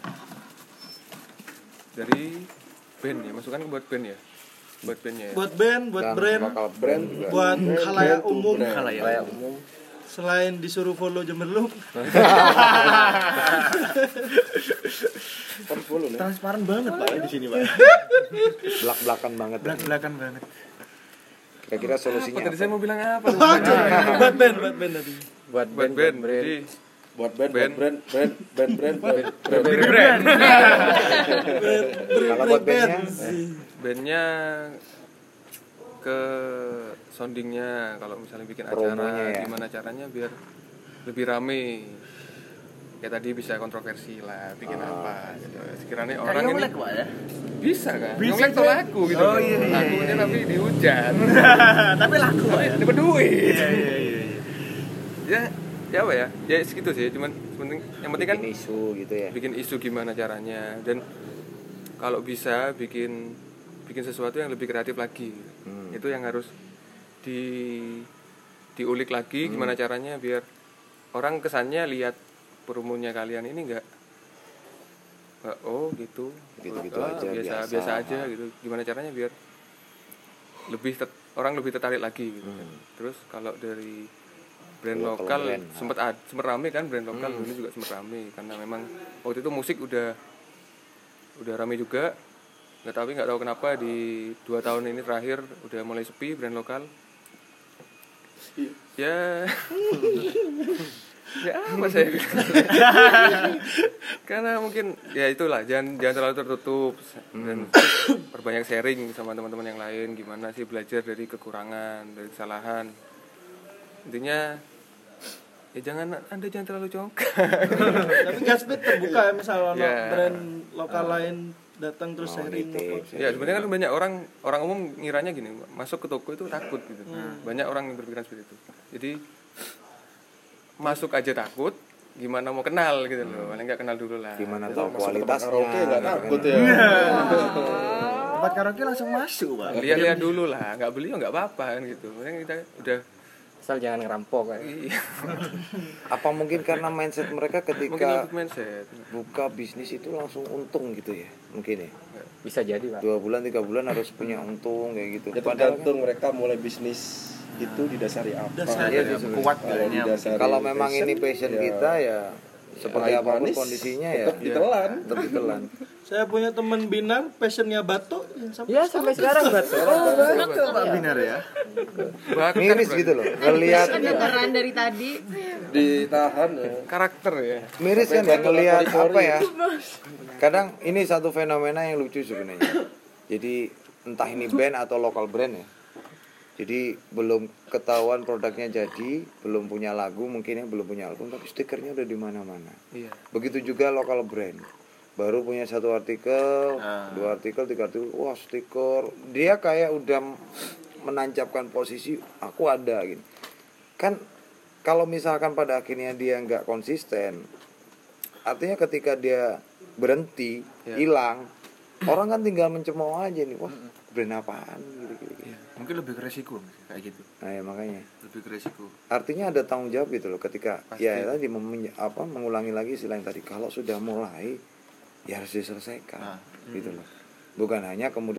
dari band ya masukan buat band ya buat bandnya ya buat band buat Dan brand lokal brand juga. buat khalayak umum brand. Kayak umum. selain disuruh follow nih transparan banget pak di sini pak belak-belakan banget. belak belakan banget Kira-kira apa? solusinya tadi saya mau bilang apa? Buat band buat band tadi. Buat buat band, band brand. jadi buat band, Band. buat brand, brand, brand, brand, brand, brand, brand. Kalau buat bandnya, bandnya ke soundingnya kalau misalnya bikin acara ya. gimana caranya biar lebih rame kayak tadi bisa kontroversi lah bikin Ah. apa gitu. sekiranya orang ini ya? bisa kan? Nyonglek tuh laku gitu. Oh, iya, iya, lakunya tapi dihujat. Tapi laku pak ya? Dapat duit. Iya iya iya ya ya apa ya? Ya segitu sih. Cuman penting yang penting kan bikin isu gitu ya. bikin isu gimana caranya. Dan kalau bisa bikin bikin sesuatu yang lebih kreatif lagi. Hmm. itu yang harus di diulik lagi Hmm. gimana caranya biar orang kesannya lihat promonya kalian ini enggak oh gitu. Gitu-gitu Ah, aja, biasa biasa. biasa aja gitu. Gimana caranya biar lebih tet- orang lebih tertarik lagi gitu kan. terus kalau dari brand Local lokal brand, sempat ad- sempat rame kan brand lokal Hmm. ini juga sempat rame. Karena memang waktu itu musik udah udah rame juga. Nggak tapi nggak tahu kenapa di dua tahun ini terakhir udah mulai sepi brand lokal. Ya ya apa saya bilang? karena mungkin ya itulah jangan jangan terlalu tertutup. Dan perbanyak sharing sama teman-teman yang lain gimana sih belajar dari kekurangan dari kesalahan. Intinya ya jangan anda jangan terlalu congkak. Tapi Gatsby terbuka ya misalnya Ya. brand lokal lain datang terus Mau sharing apa. ya sebenarnya kan banyak orang orang umum ngiranya gini masuk ke toko itu takut gitu. Banyak orang yang berpikiran seperti itu. Jadi masuk aja takut gimana mau kenal gitu loh. Paling nggak kenal dulu lah. Gimana tahu kualitasnya? karaoke nggak gitu kan. takut ya tempat karaoke langsung masuk pak. Lihat-lihat dulu lah. Nggak beli ya nggak apa-apa kan gitu. Maksudnya kita udah asal jangan ngerampok kan iya. Apa mungkin karena mindset mereka ketika mindset. buka bisnis itu langsung untung gitu ya? Mungkin ya. bisa jadi pak. Dua bulan tiga bulan harus punya untung kayak gitu. ya Padahal kan tergantung mereka mulai bisnis itu didasari apa? Iya sih sebenarnya. kuat didasari kalau memang passion, ini passion ya. kita ya seperti pahit apa pun manis, kondisinya ya. tetap ditelan. Tetap ditelan. saya punya teman binar passionnya batuk yang sampai ya sampai sekarang betul betul pak binar ya. Bahkan Miris gitu loh. Ngelihat Kedengeran dari tadi. ditahan ya. Karakter ya. Miris kan ya ngelihat apa ya? Kadang ini satu fenomena yang lucu sebenarnya. jadi entah ini band atau lokal brand ya jadi belum ketahuan produknya jadi belum punya lagu mungkin ya belum punya album tapi stikernya udah di mana-mana. Iya. Begitu juga lokal brand. Baru punya satu artikel dua artikel tiga artikel wah stiker. Dia kayak udah menancapkan posisi aku ada gitu. Kan kalau misalkan pada akhirnya dia nggak konsisten artinya ketika dia berhenti hilang orang kan tinggal mencemooh aja nih wah brand apaan? Gitu gitu, gitu. Mungkin lebih ke resiko Mas, kayak gitu. Nah ya makanya. Lebih ke resiko. Artinya ada tanggung jawab gitu loh ketika ya tadi mem- apa mengulangi lagi istilah yang tadi kalau sudah mulai ya harus diselesaikan gitu loh. Bukan hanya kemudian